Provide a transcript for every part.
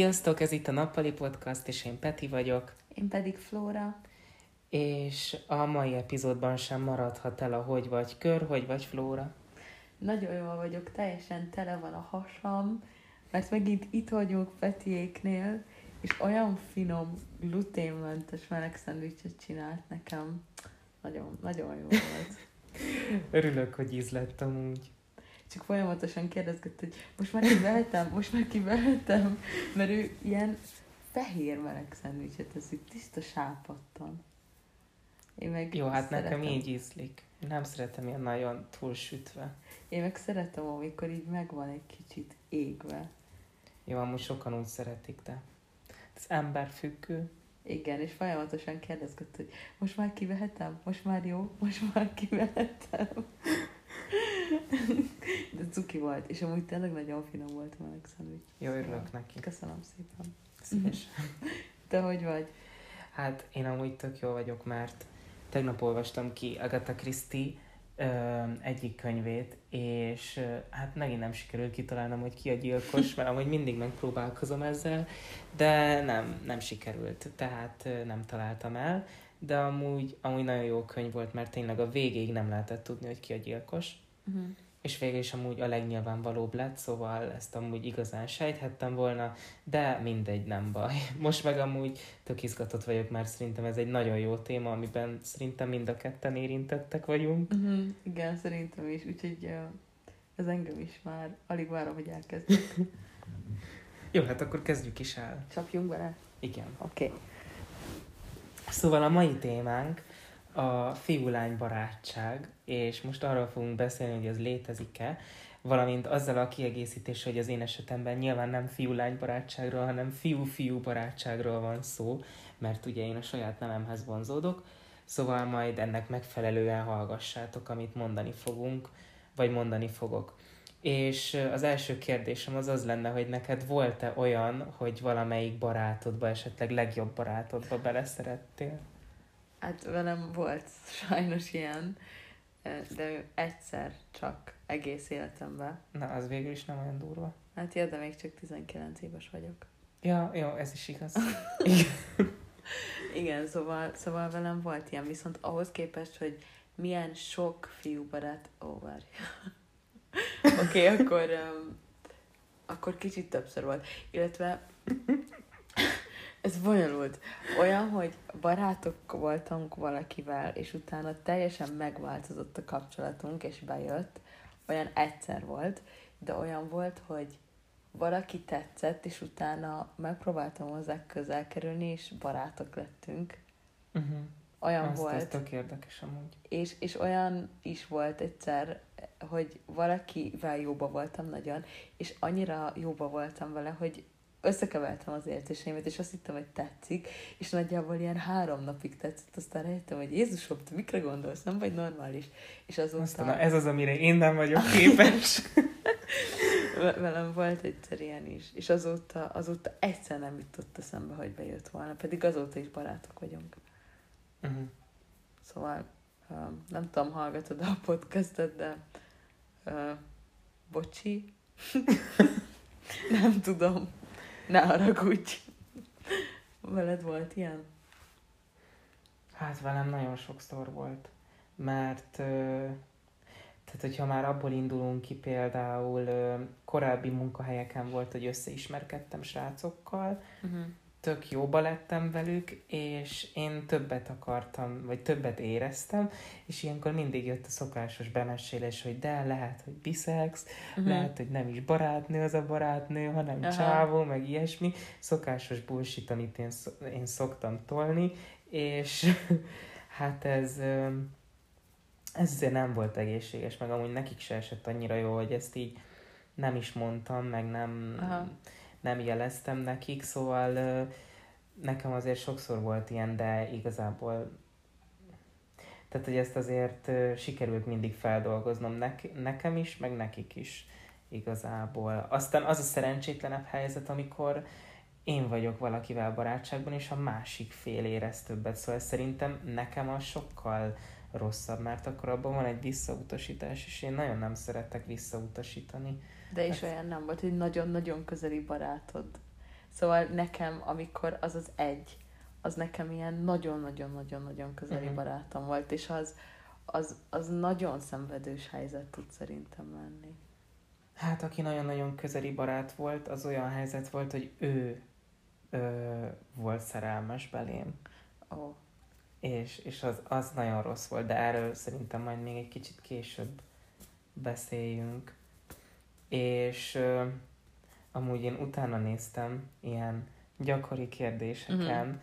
Sziasztok, ez itt a Nappali Podcast, és én Peti vagyok. Én pedig Flóra. És a mai epizódban sem maradhat el a hogy vagy kör, hogy vagy Flóra. Nagyon jól vagyok, teljesen tele van a hasam, mert megint itt vagyunk Petiéknél, és olyan finom, gluténmentes meleg szendvicset csinált nekem. Nagyon, nagyon jó volt. Örülök, hogy íz lett amúgy. Csak folyamatosan kérdezgett, hogy most már kivehetem, most már kivehetem, mert ő ilyen fehér meleg szendvicset teszik, tiszta sápattan. Én meg Jó, hát szeretem. nekem így ízlik. Nem szeretem ilyen nagyon túlsütve. Én meg szeretem, amikor így megvan egy kicsit égve. Jó, amúgy sokan úgy szeretik, de ez emberfüggő. Igen, és folyamatosan kérdezgett, hogy most már kivehetem, most már jó, most már kivehetem. De cuki volt, és amúgy tényleg nagyon finom volt a meleg szendvics. Jó, örülök neki. Köszönöm szépen. Szívesen. Te hogy vagy? Hát én amúgy tök jó vagyok, mert tegnap olvastam ki Agatha Christie ö, egyik könyvét, és ö, hát megint nem sikerült kitalálnom, hogy ki a gyilkos, mert amúgy mindig megpróbálkozom ezzel, de nem, nem sikerült, tehát ö, nem találtam el, de amúgy, amúgy nagyon jó könyv volt, mert tényleg a végéig nem lehetett tudni, hogy ki a gyilkos. Uh-huh és végül is amúgy a legnyilvánvalóbb lett, szóval ezt amúgy igazán sejthettem volna, de mindegy, nem baj. Most meg amúgy tök izgatott vagyok, mert szerintem ez egy nagyon jó téma, amiben szerintem mind a ketten érintettek vagyunk. Uh-huh, igen, szerintem is, úgyhogy uh, ez engem is már alig várom, hogy elkezdjük. jó, hát akkor kezdjük is el. Csapjunk bele? Igen. Oké. Okay. Szóval a mai témánk a fiú-lány barátság, és most arról fogunk beszélni, hogy ez létezik-e, valamint azzal a kiegészítés, hogy az én esetemben nyilván nem fiú-lány barátságról, hanem fiú-fiú barátságról van szó, mert ugye én a saját nememhez vonzódok, szóval majd ennek megfelelően hallgassátok, amit mondani fogunk, vagy mondani fogok. És az első kérdésem az az lenne, hogy neked volt-e olyan, hogy valamelyik barátodba, esetleg legjobb barátodba beleszerettél? Hát velem volt sajnos ilyen, de egyszer csak egész életemben. Na, az végül is nem olyan durva. Hát jó, de még csak 19 éves vagyok. Ja, jó, ez is igaz. Igen, Igen szóval, szóval velem volt ilyen, viszont ahhoz képest, hogy milyen sok fiú barát... Ó, oh, várj. Oké, okay, akkor, um, akkor kicsit többször volt. Illetve ez bonyolult. Olyan, hogy barátok voltunk valakivel, és utána teljesen megváltozott a kapcsolatunk, és bejött. Olyan egyszer volt, de olyan volt, hogy valaki tetszett, és utána megpróbáltam hozzá közel kerülni, és barátok lettünk. Uh-huh. Olyan Azt, volt. Ez tök érdekes amúgy. És, és olyan is volt egyszer, hogy valakivel jóba voltam nagyon, és annyira jóba voltam vele, hogy összekevertem az érzéseimet, és azt hittem, hogy tetszik, és nagyjából ilyen három napig tetszett, aztán rájöttem, hogy Jézusom, te mikre gondolsz, nem vagy normális. És azóta... Aztán, na, ez az, amire én nem vagyok képes. Velem volt egyszer ilyen is, és azóta, azóta egyszer nem jutott eszembe, hogy bejött volna, pedig azóta is barátok vagyunk. Uh-huh. Szóval um, nem tudom, hallgatod a podcastot, de uh, bocsi. nem tudom. Ne haragudj. Veled volt ilyen? Hát velem nagyon sokszor volt. Mert tehát, hogyha már abból indulunk ki, például korábbi munkahelyeken volt, hogy összeismerkedtem srácokkal, uh-huh tök jóba lettem velük, és én többet akartam, vagy többet éreztem, és ilyenkor mindig jött a szokásos bemesélés, hogy de lehet, hogy biszex, uh-huh. lehet, hogy nem is barátnő az a barátnő, hanem uh-huh. csávó, meg ilyesmi. Szokásos bullshit, amit én, én szoktam tolni, és hát ez, ez azért nem volt egészséges, meg amúgy nekik se esett annyira jó, hogy ezt így nem is mondtam, meg nem... Uh-huh nem jeleztem nekik, szóval nekem azért sokszor volt ilyen, de igazából tehát, hogy ezt azért sikerült mindig feldolgoznom nek- nekem is, meg nekik is igazából. Aztán az a szerencsétlenebb helyzet, amikor én vagyok valakivel barátságban, és a másik fél érez többet. Szóval szerintem nekem az sokkal rosszabb, mert akkor abban van egy visszautasítás, és én nagyon nem szeretek visszautasítani. De is olyan nem volt, hogy nagyon-nagyon közeli barátod. Szóval nekem, amikor az az egy, az nekem ilyen nagyon-nagyon-nagyon-nagyon közeli uh-huh. barátom volt, és az, az, az nagyon szenvedős helyzet tud szerintem lenni. Hát, aki nagyon-nagyon közeli barát volt, az olyan helyzet volt, hogy ő ö, volt szerelmes belém. Oh. És, és az, az nagyon rossz volt, de erről szerintem majd még egy kicsit később beszéljünk. És ö, amúgy én utána néztem ilyen gyakori kérdéseken, uh-huh.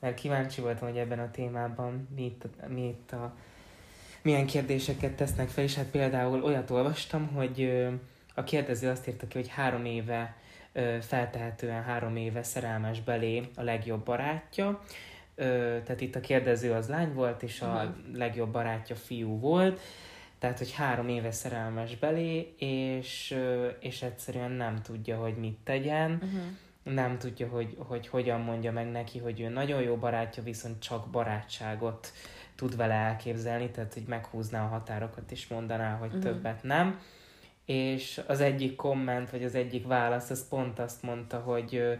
mert kíváncsi voltam, hogy ebben a témában mi itt, mi itt a, milyen kérdéseket tesznek fel, és hát például olyat olvastam, hogy ö, a kérdező azt írta ki, hogy három éve, feltehetően három éve szerelmes belé a legjobb barátja, tehát itt a kérdező az lány volt, és a uh-huh. legjobb barátja fiú volt, tehát, hogy három éve szerelmes belé, és, és egyszerűen nem tudja, hogy mit tegyen, uh-huh. nem tudja, hogy, hogy hogyan mondja meg neki, hogy ő nagyon jó barátja, viszont csak barátságot tud vele elképzelni, tehát, hogy meghúzná a határokat, és mondaná, hogy uh-huh. többet nem és az egyik komment, vagy az egyik válasz, az pont azt mondta, hogy,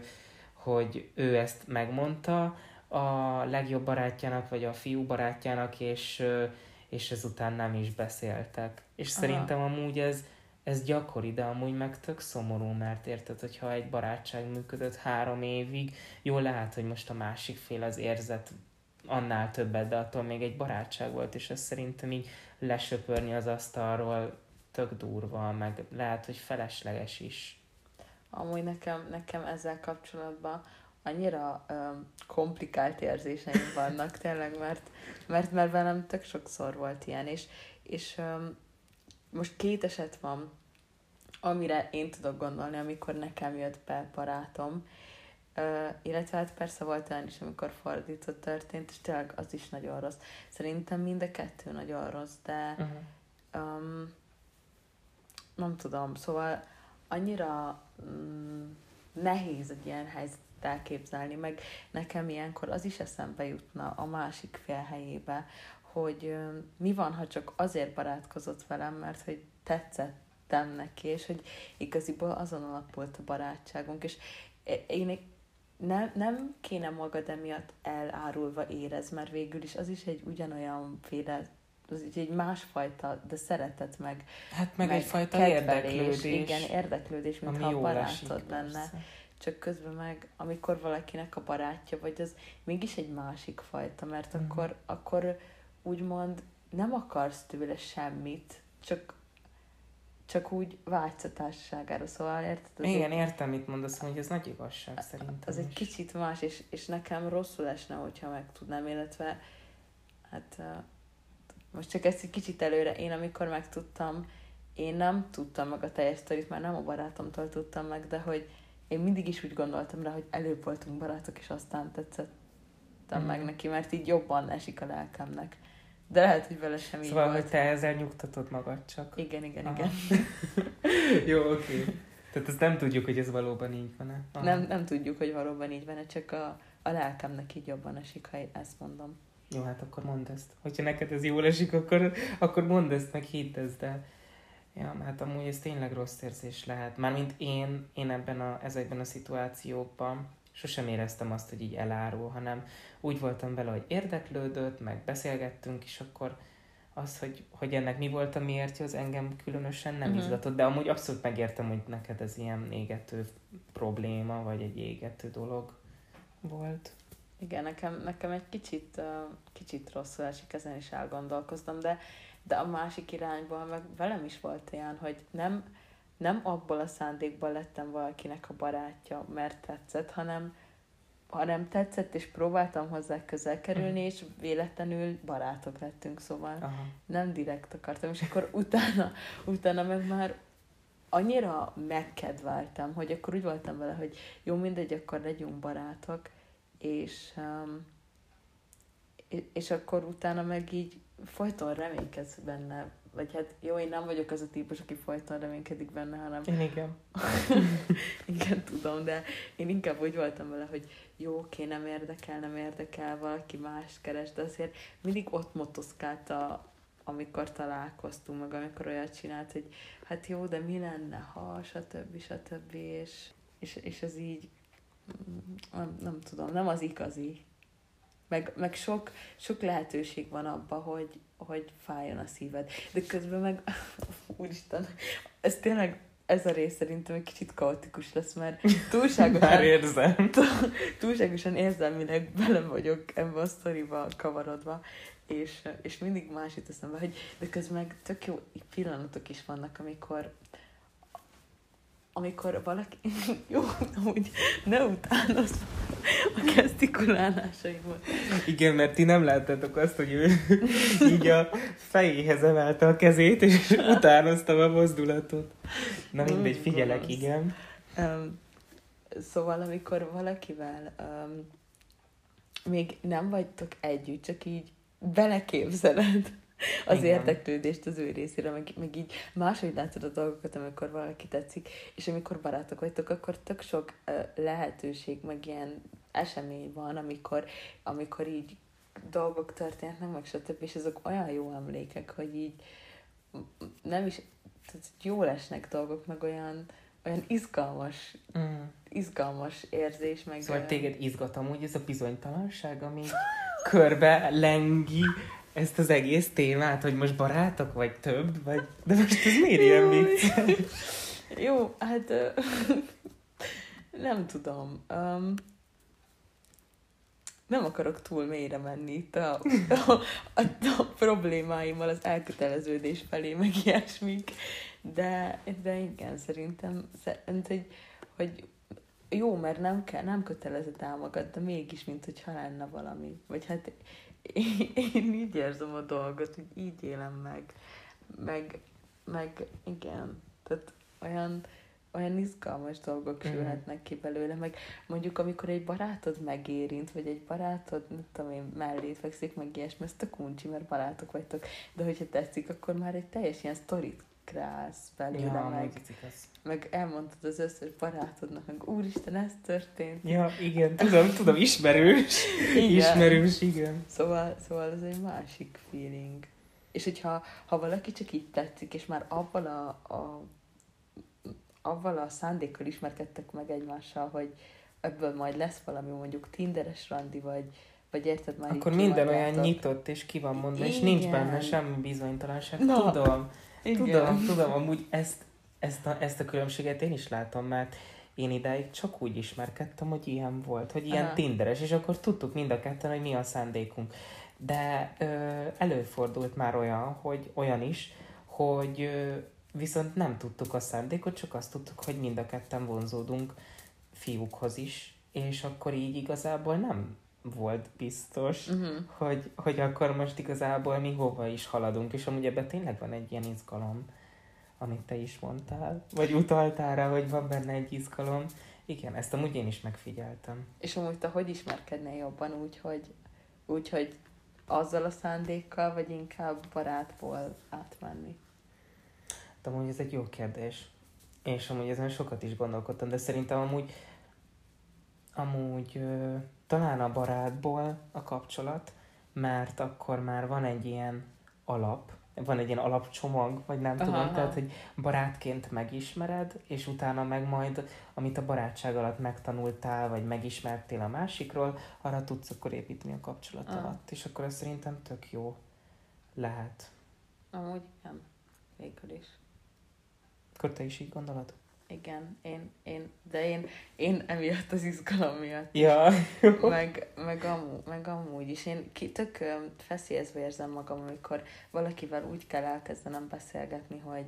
hogy ő ezt megmondta a legjobb barátjának, vagy a fiú barátjának, és, és ezután nem is beszéltek. És Aha. szerintem amúgy ez, ez gyakori, de amúgy meg tök szomorú, mert érted, hogyha egy barátság működött három évig, jó lehet, hogy most a másik fél az érzet annál többet, de attól még egy barátság volt, és ez szerintem így lesöpörni az asztalról tök durva, meg lehet, hogy felesleges is. Amúgy nekem, nekem ezzel kapcsolatban annyira um, komplikált érzéseim vannak tényleg, mert, mert, mert velem tök sokszor volt ilyen, és, és um, most két eset van, amire én tudok gondolni, amikor nekem jött be barátom, uh, illetve hát persze volt olyan is, amikor fordított történt, és tényleg az is nagyon rossz. Szerintem mind a kettő nagyon rossz, de uh-huh. um, nem tudom, szóval annyira mm, nehéz egy ilyen helyzetet elképzelni, meg nekem ilyenkor az is eszembe jutna a másik fél helyébe, hogy mi van, ha csak azért barátkozott velem, mert hogy tetszettem neki, és hogy igaziból azon alapult a barátságunk, és én nem, nem kéne magad emiatt elárulva érez, mert végül is az is egy ugyanolyan féle az egy másfajta, de szeretet meg Hát meg, meg egyfajta érdeklődés. Igen, érdeklődés, mintha a barátod lenne. Persze. Csak közben meg, amikor valakinek a barátja vagy, az mégis egy másik fajta, mert mm. akkor, akkor úgymond nem akarsz tőle semmit, csak csak úgy vágysz a társaságára, szóval érted? Az Igen, egy... értem, mit mondasz, hogy ez nagy igazság szerintem Az is. egy kicsit más, és, és nekem rosszul esne, hogyha meg tudnám, illetve hát most csak ezt egy kicsit előre, én amikor megtudtam, én nem tudtam meg a teljes sztorit, már nem a barátomtól tudtam meg, de hogy én mindig is úgy gondoltam rá, hogy előbb voltunk barátok, és aztán tetszettem mm. meg neki, mert így jobban esik a lelkemnek. De lehet, hogy vele sem szóval, így volt. hogy te ezzel nyugtatod magad csak. Igen, igen, Aha. igen. Jó, oké. Okay. Tehát ezt nem tudjuk, hogy ez valóban így van-e? Nem, nem tudjuk, hogy valóban így van-e, csak a, a lelkemnek így jobban esik, ha ezt mondom. Jó, hát akkor mondd ezt. Hogyha neked ez jól esik, akkor, akkor mondd ezt, meg hidd ezt, de... Ja, hát amúgy ez tényleg rossz érzés lehet. Mármint én, én ebben a, ezekben a szituációkban sosem éreztem azt, hogy így elárul, hanem úgy voltam vele, hogy érdeklődött, meg beszélgettünk, és akkor az, hogy, hogy ennek mi volt a miértje, az engem különösen nem uh-huh. izgatott, de amúgy abszolút megértem, hogy neked ez ilyen égető probléma, vagy egy égető dolog volt. Igen, nekem, nekem egy kicsit, kicsit rosszul esik, ezen is elgondolkoztam, de, de a másik irányból meg velem is volt ilyen, hogy nem, nem abból a szándékból lettem valakinek a barátja, mert tetszett, hanem, hanem tetszett, és próbáltam hozzá közel kerülni, és véletlenül barátok lettünk, szóval Aha. nem direkt akartam, és akkor utána, utána meg már annyira megkedveltem, hogy akkor úgy voltam vele, hogy jó, mindegy, akkor legyünk barátok, és, um, és akkor utána meg így folyton reménykedsz benne, vagy hát jó, én nem vagyok az a típus, aki folyton reménykedik benne, hanem... Én igen. igen, tudom, de én inkább úgy voltam vele, hogy jó, oké, nem érdekel, nem érdekel, valaki más keres, de azért mindig ott motoszkált a, amikor találkoztunk, meg amikor olyat csinált, hogy hát jó, de mi lenne, ha, stb. stb. És, és, és ez így nem, nem tudom, nem az igazi. Meg, meg sok, sok lehetőség van abba, hogy, hogy fájjon a szíved. De közben meg, úristen, ez tényleg ez a rész szerintem egy kicsit kaotikus lesz, mert túlságosan, Már érzem. túlságosan érzelmileg bele vagyok ebbe a sztoriba kavarodva, és, és mindig más jut eszembe, hogy de közben meg tök jó pillanatok is vannak, amikor amikor valaki, jó, úgy ne utánozz a gesztikulálásaimat. Igen, mert ti nem láttátok azt, hogy ő így a fejéhez emelte a kezét, és utánoztam a mozdulatot. Na mindegy, figyelek, Gonosz. igen. Um, szóval, amikor valakivel um, még nem vagytok együtt, csak így beleképzeled az Igen. érdeklődést az ő részére, meg, meg így máshogy látod a dolgokat, amikor valaki tetszik, és amikor barátok vagytok, akkor tök sok uh, lehetőség, meg ilyen esemény van, amikor, amikor így dolgok történnek, meg stb. És azok olyan jó emlékek, hogy így nem is, tehát jól esnek dolgok, meg olyan, olyan izgalmas, Mm. izgalmas érzés, meg... Szóval ö, téged izgat amúgy ez a bizonytalanság, ami körbe lengi ezt az egész témát, hogy most barátok, vagy több, vagy... De most ez miért ilyen vicc? Jó, hát nem tudom. Um, nem akarok túl mélyre menni itt a, a, a, a problémáimmal az elköteleződés felé, meg ilyesmik, de, de igen, szerintem, szerint, hogy, hogy jó, mert nem kell, nem kötelezett el magad, de mégis, mint hogyha lenne valami. Vagy hát én, én így érzem a dolgot, hogy így élem meg. Meg, meg igen, tehát olyan, olyan izgalmas dolgok Mhm. sülhetnek ki belőle, meg mondjuk amikor egy barátod megérint, vagy egy barátod, nem tudom én, mellét fekszik, meg ilyesmi, ez tök uncsi, mert barátok vagytok, de hogyha tetszik, akkor már egy teljes ilyen sztorit kreálsz belőle, Ja, meg, meg... elmondtad az összes barátodnak, meg úristen, ez történt. Ja, igen, tudom, tudom, ismerős. Igen. Ismerős, igen. Szóval, szóval ez egy másik feeling. És hogyha ha valaki csak így tetszik, és már avval a, a, avval a szándékkal ismerkedtek meg egymással, hogy ebből majd lesz valami mondjuk tinderes randi, vagy, vagy érted már Akkor minden olyan nyitott és ki van mondva, és nincs Igen. benne semmi bizonytalanság. Na, Tudom, Igen. tudom, tudom, amúgy ezt, ezt, a, ezt a különbséget én is látom, mert én idáig csak úgy ismerkedtem, hogy ilyen volt, hogy ilyen Aha. tinderes, és akkor tudtuk mind a ketten, hogy mi a szándékunk. De ö, előfordult már olyan, hogy olyan is, hogy ö, viszont nem tudtuk a szándékot, csak azt tudtuk, hogy mind a ketten vonzódunk fiúkhoz is, és akkor így igazából nem volt biztos, Uh-huh. hogy, hogy akkor most igazából mi hova is haladunk, és amúgy ebben tényleg van egy ilyen izgalom, amit te is mondtál, vagy utaltál rá, hogy van benne egy izgalom. Igen, ezt amúgy én is megfigyeltem. És amúgy te hogy ismerkednél jobban úgy, hogy, úgy, hogy azzal a szándékkal, vagy inkább barátból átmenni? De amúgy ez egy jó kérdés. És amúgy ezen sokat is gondolkodtam, de szerintem amúgy amúgy talán a barátból a kapcsolat, mert akkor már van egy ilyen alap, van egy ilyen alapcsomag, vagy nem Aha, tudom, aha. tehát, hogy barátként megismered, és utána meg majd, amit a barátság alatt megtanultál, vagy megismertél a másikról, arra tudsz akkor építeni a kapcsolat Aha. alatt, és akkor ez szerintem tök jó lehet. Amúgy nem. Végül is. Akkor te is így gondolod? Igen, én, én, de én, én emiatt az izgalom miatt. Ja, Meg, meg, amú, meg amúgy is. Én ki, tök feszélyezve érzem magam, amikor valakivel úgy kell elkezdenem beszélgetni, hogy,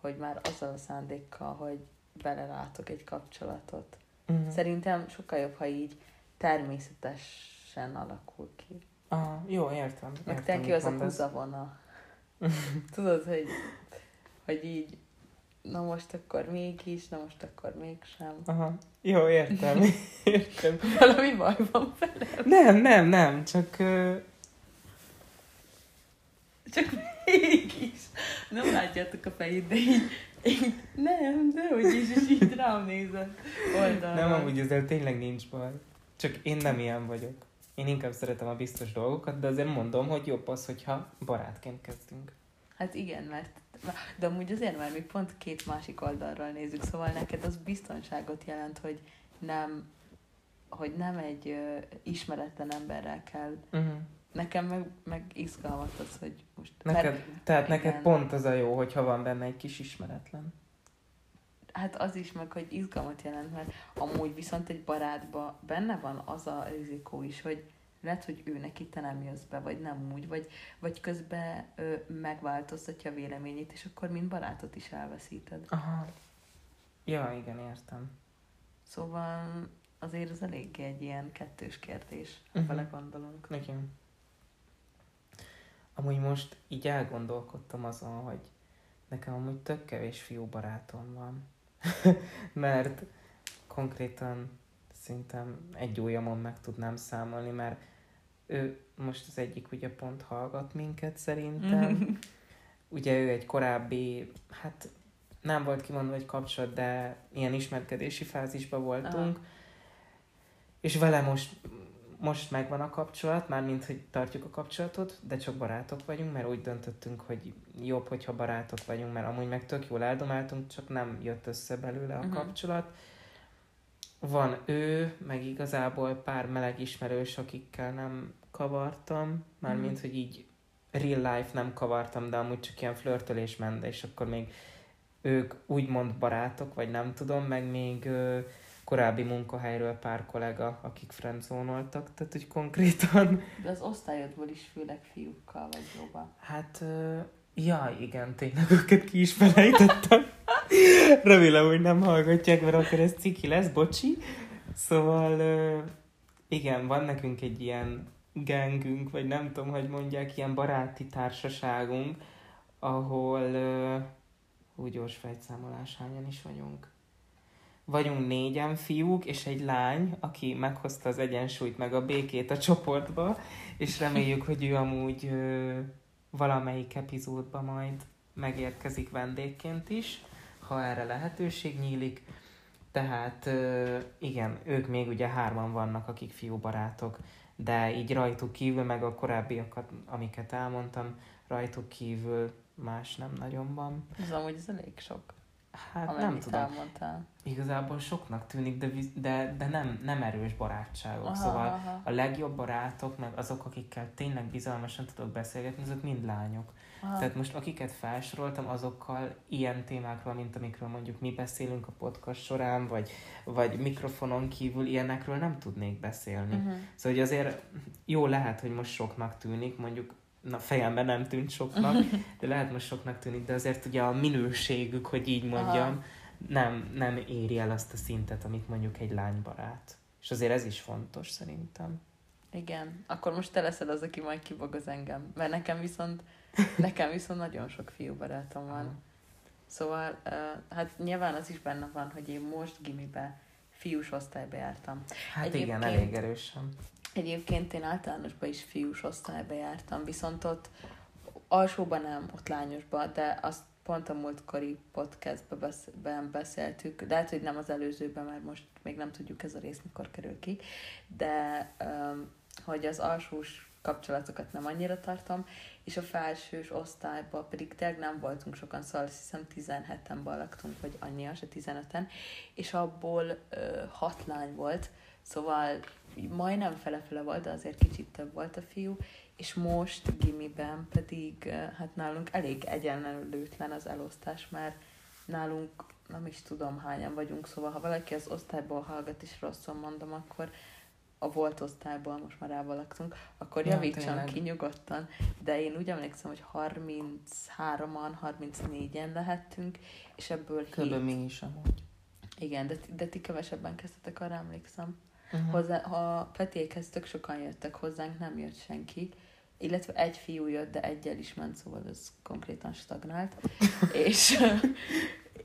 hogy már azzal a szándékkal, hogy belelátok egy kapcsolatot. Mhm. Szerintem sokkal jobb, ha így természetesen alakul ki. Ah, jó, értem. Meg értem, tényleg mit az a mondasz. húzavona. Tudod, hogy, hogy így, na most akkor mégis, na most akkor mégsem. Aha, jó, értem. értem. Valami baj van vele. Nem, nem, nem, csak ö, Csak mégis. Nem látjátok a fejét, de így, így nem, de hogy is, és így rám nézett oldalra. nem, amúgy ezzel tényleg nincs baj. Csak én nem ilyen vagyok. Én inkább szeretem a biztos dolgokat, de azért mondom, hogy jobb az, hogyha barátként kezdünk. Hát igen, mert de amúgy azért már mi pont két másik oldalról nézzük, szóval neked az biztonságot jelent, hogy nem hogy nem egy ö, ismeretlen emberrel kell. Uh-huh. Nekem meg, meg izgalmat az, hogy most... Neked, mert, tehát neked igen. pont az a jó, hogyha van benne egy kis ismeretlen. Hát az is meg, hogy izgalmat jelent, mert amúgy viszont egy barátba benne van az a rizikó is, hogy lehet, hogy ő neki te nem jössz be, vagy nem úgy, vagy, vagy közben ö, megváltoztatja a véleményét, és akkor mint barátot is elveszíted. Aha. Ja, igen, értem. Szóval azért az eléggé egy ilyen kettős kérdés, ha Mhm. uh-huh. belegondolunk. Igen. Amúgy most így elgondolkodtam azon, hogy nekem amúgy tök kevés fiú barátom van. mert konkrétan szerintem egy ujjamon meg tudnám számolni, mert ő most az egyik ugye pont hallgat minket szerintem. ugye ő egy korábbi, hát nem volt kimondva egy kapcsolat, de ilyen ismerkedési fázisban voltunk. Aha. És vele most, most megvan a kapcsolat, mármint, hogy tartjuk a kapcsolatot, de csak barátok vagyunk, mert úgy döntöttünk, hogy jobb, hogyha barátok vagyunk, mert amúgy meg tök jól eldomáltunk, csak nem jött össze belőle a Mhm. kapcsolat. Van ő, meg igazából pár meleg ismerős, akikkel nem kavartam, mármint, hogy így real life nem kavartam, de amúgy csak ilyen flörtölés ment, és akkor még ők úgymond barátok, vagy nem tudom, meg még ö, korábbi munkahelyről pár kollega, akik friendzónoltak, tehát hogy konkrétan, De az osztályodból is főleg fiúkkal vagy jóba. hát, ö, ja, igen, tényleg őket ki is felejtettem. Remélem, hogy nem hallgatják, mert akkor ez ciki lesz, bocsi. Szóval, igen, van nekünk egy ilyen gengünk, vagy nem tudom, hogy mondják, ilyen baráti társaságunk, ahol úgy gyors fejtszámolás, hányan is vagyunk. Vagyunk négyen fiúk, és egy lány, aki meghozta az egyensúlyt, meg a békét a csoportba, és reméljük, hogy ő amúgy ö, valamelyik epizódba majd megérkezik vendégként is, ha erre lehetőség nyílik. Tehát igen, ők még ugye hárman vannak, akik fiúbarátok, de így rajtuk kívül, meg a korábbiakat, amiket elmondtam, rajtuk kívül más nem nagyon van. Ez amúgy ez elég sok, Hát nem tudom. elmondtál. Igazából soknak tűnik, de, de, de nem, nem erős barátságok. Aha, Szóval aha. a legjobb barátok, meg azok, akikkel tényleg bizalmasan tudok beszélgetni, azok mind lányok. Aha. Tehát most akiket felsoroltam, azokkal ilyen témákról, mint amikről mondjuk mi beszélünk a podcast során, vagy, vagy mikrofonon kívül ilyenekről nem tudnék beszélni. Uh-huh. Szóval hogy azért jó lehet, hogy most soknak tűnik, mondjuk na fejemben nem tűnt soknak, de lehet most soknak tűnik, de azért ugye a minőségük, hogy így mondjam, nem, nem éri el azt a szintet, amit mondjuk egy lánybarát. És azért ez is fontos szerintem. Igen, akkor most te leszel az, aki majd kibogoz engem. Mert nekem viszont, nekem viszont nagyon sok fiú barátom van. Szóval, uh, hát nyilván az is benne van, hogy én most gimibe fiús osztályba jártam. Hát igen, Egyébként- elég erősen. Egyébként én általánosban is fiús osztályba jártam, viszont ott alsóban nem, ott lányosban, de azt pont a múltkori podcastben besz- ben beszéltük, lehet, hogy nem az előzőben, mert most még nem tudjuk ez a rész mikor kerül ki, de um, hogy az alsós kapcsolatokat nem annyira tartom, és a felsős osztályban pedig tényleg nem voltunk sokan, szóval azt hiszem 17-en laktunk, vagy annyian, se 15-en, és abból ö, hat lány volt, szóval majdnem fele-fele volt, de azért kicsit több volt a fiú, és most gimiben pedig hát nálunk elég egyenlőtlen az elosztás, mert nálunk nem is tudom hányan vagyunk, szóval ha valaki az osztályból hallgat és rosszul mondom, akkor a volt osztályból, most már elvalaktunk, akkor Ja, javítson tényleg. ki nyugodtan, de én úgy emlékszem, hogy 33-an, 34-en lehettünk, és ebből. 7. mi is amúgy. Igen, de, de ti kevesebben kezdtetek, arra emlékszem. Uh-huh. Hozzá, ha Petékhez tök sokan jöttek, hozzánk nem jött senki, illetve egy fiú jött, de egyel is ment, szóval ez konkrétan stagnált. és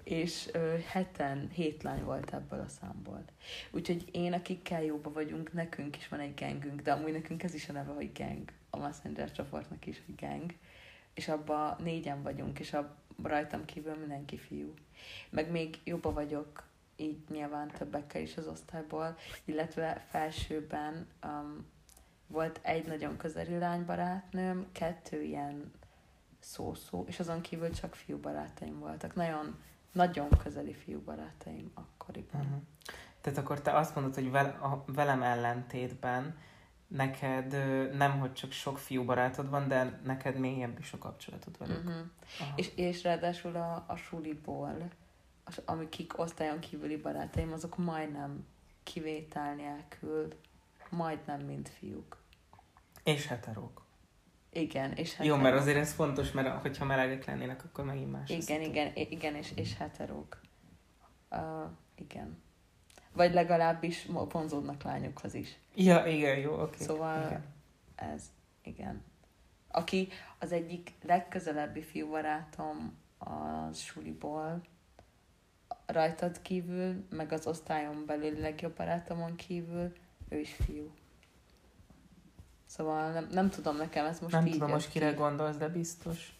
és ö, heten, hét lány volt ebből a számból. Úgyhogy én, akikkel jóba vagyunk, nekünk is van egy gengünk, de amúgy nekünk ez is a neve, hogy gang. A Messenger csoportnak is, hogy gang. És abban négyen vagyunk, és a rajtam kívül mindenki fiú. Meg még jobba vagyok így nyilván többekkel is az osztályból, illetve felsőben um, volt egy nagyon közeli lánybarátnőm, kettő ilyen szó-szó, és azon kívül csak fiú barátaim voltak. Nagyon, nagyon közeli fiú barátaim akkoriban. Uh-huh. Tehát akkor te azt mondod, hogy velem ellentétben neked nem, hogy csak sok fiú barátod van, de neked mélyebb is a kapcsolatod velük. Uh-huh. És, és ráadásul a, a suliból, az, amik osztályon kívüli barátaim, azok majdnem kivétel nélkül, majdnem mind fiúk. És heterók. Igen, és heterók. Jó, mert azért ez fontos, mert hogyha melegek lennének, akkor megint más. Igen, igen, igen, és, és heterók. Uh, igen. Vagy legalábbis vonzódnak lányokhoz is. Ja, igen, jó, oké. Okay. Szóval igen. ez, igen. Aki az egyik legközelebbi fiú barátom a suliból, rajtad kívül, meg az osztályon belül legjobb barátomon kívül, ő is fiú. Szóval nem, nem tudom nekem, ez most Nem így tudom most kire gondolsz, de biztos.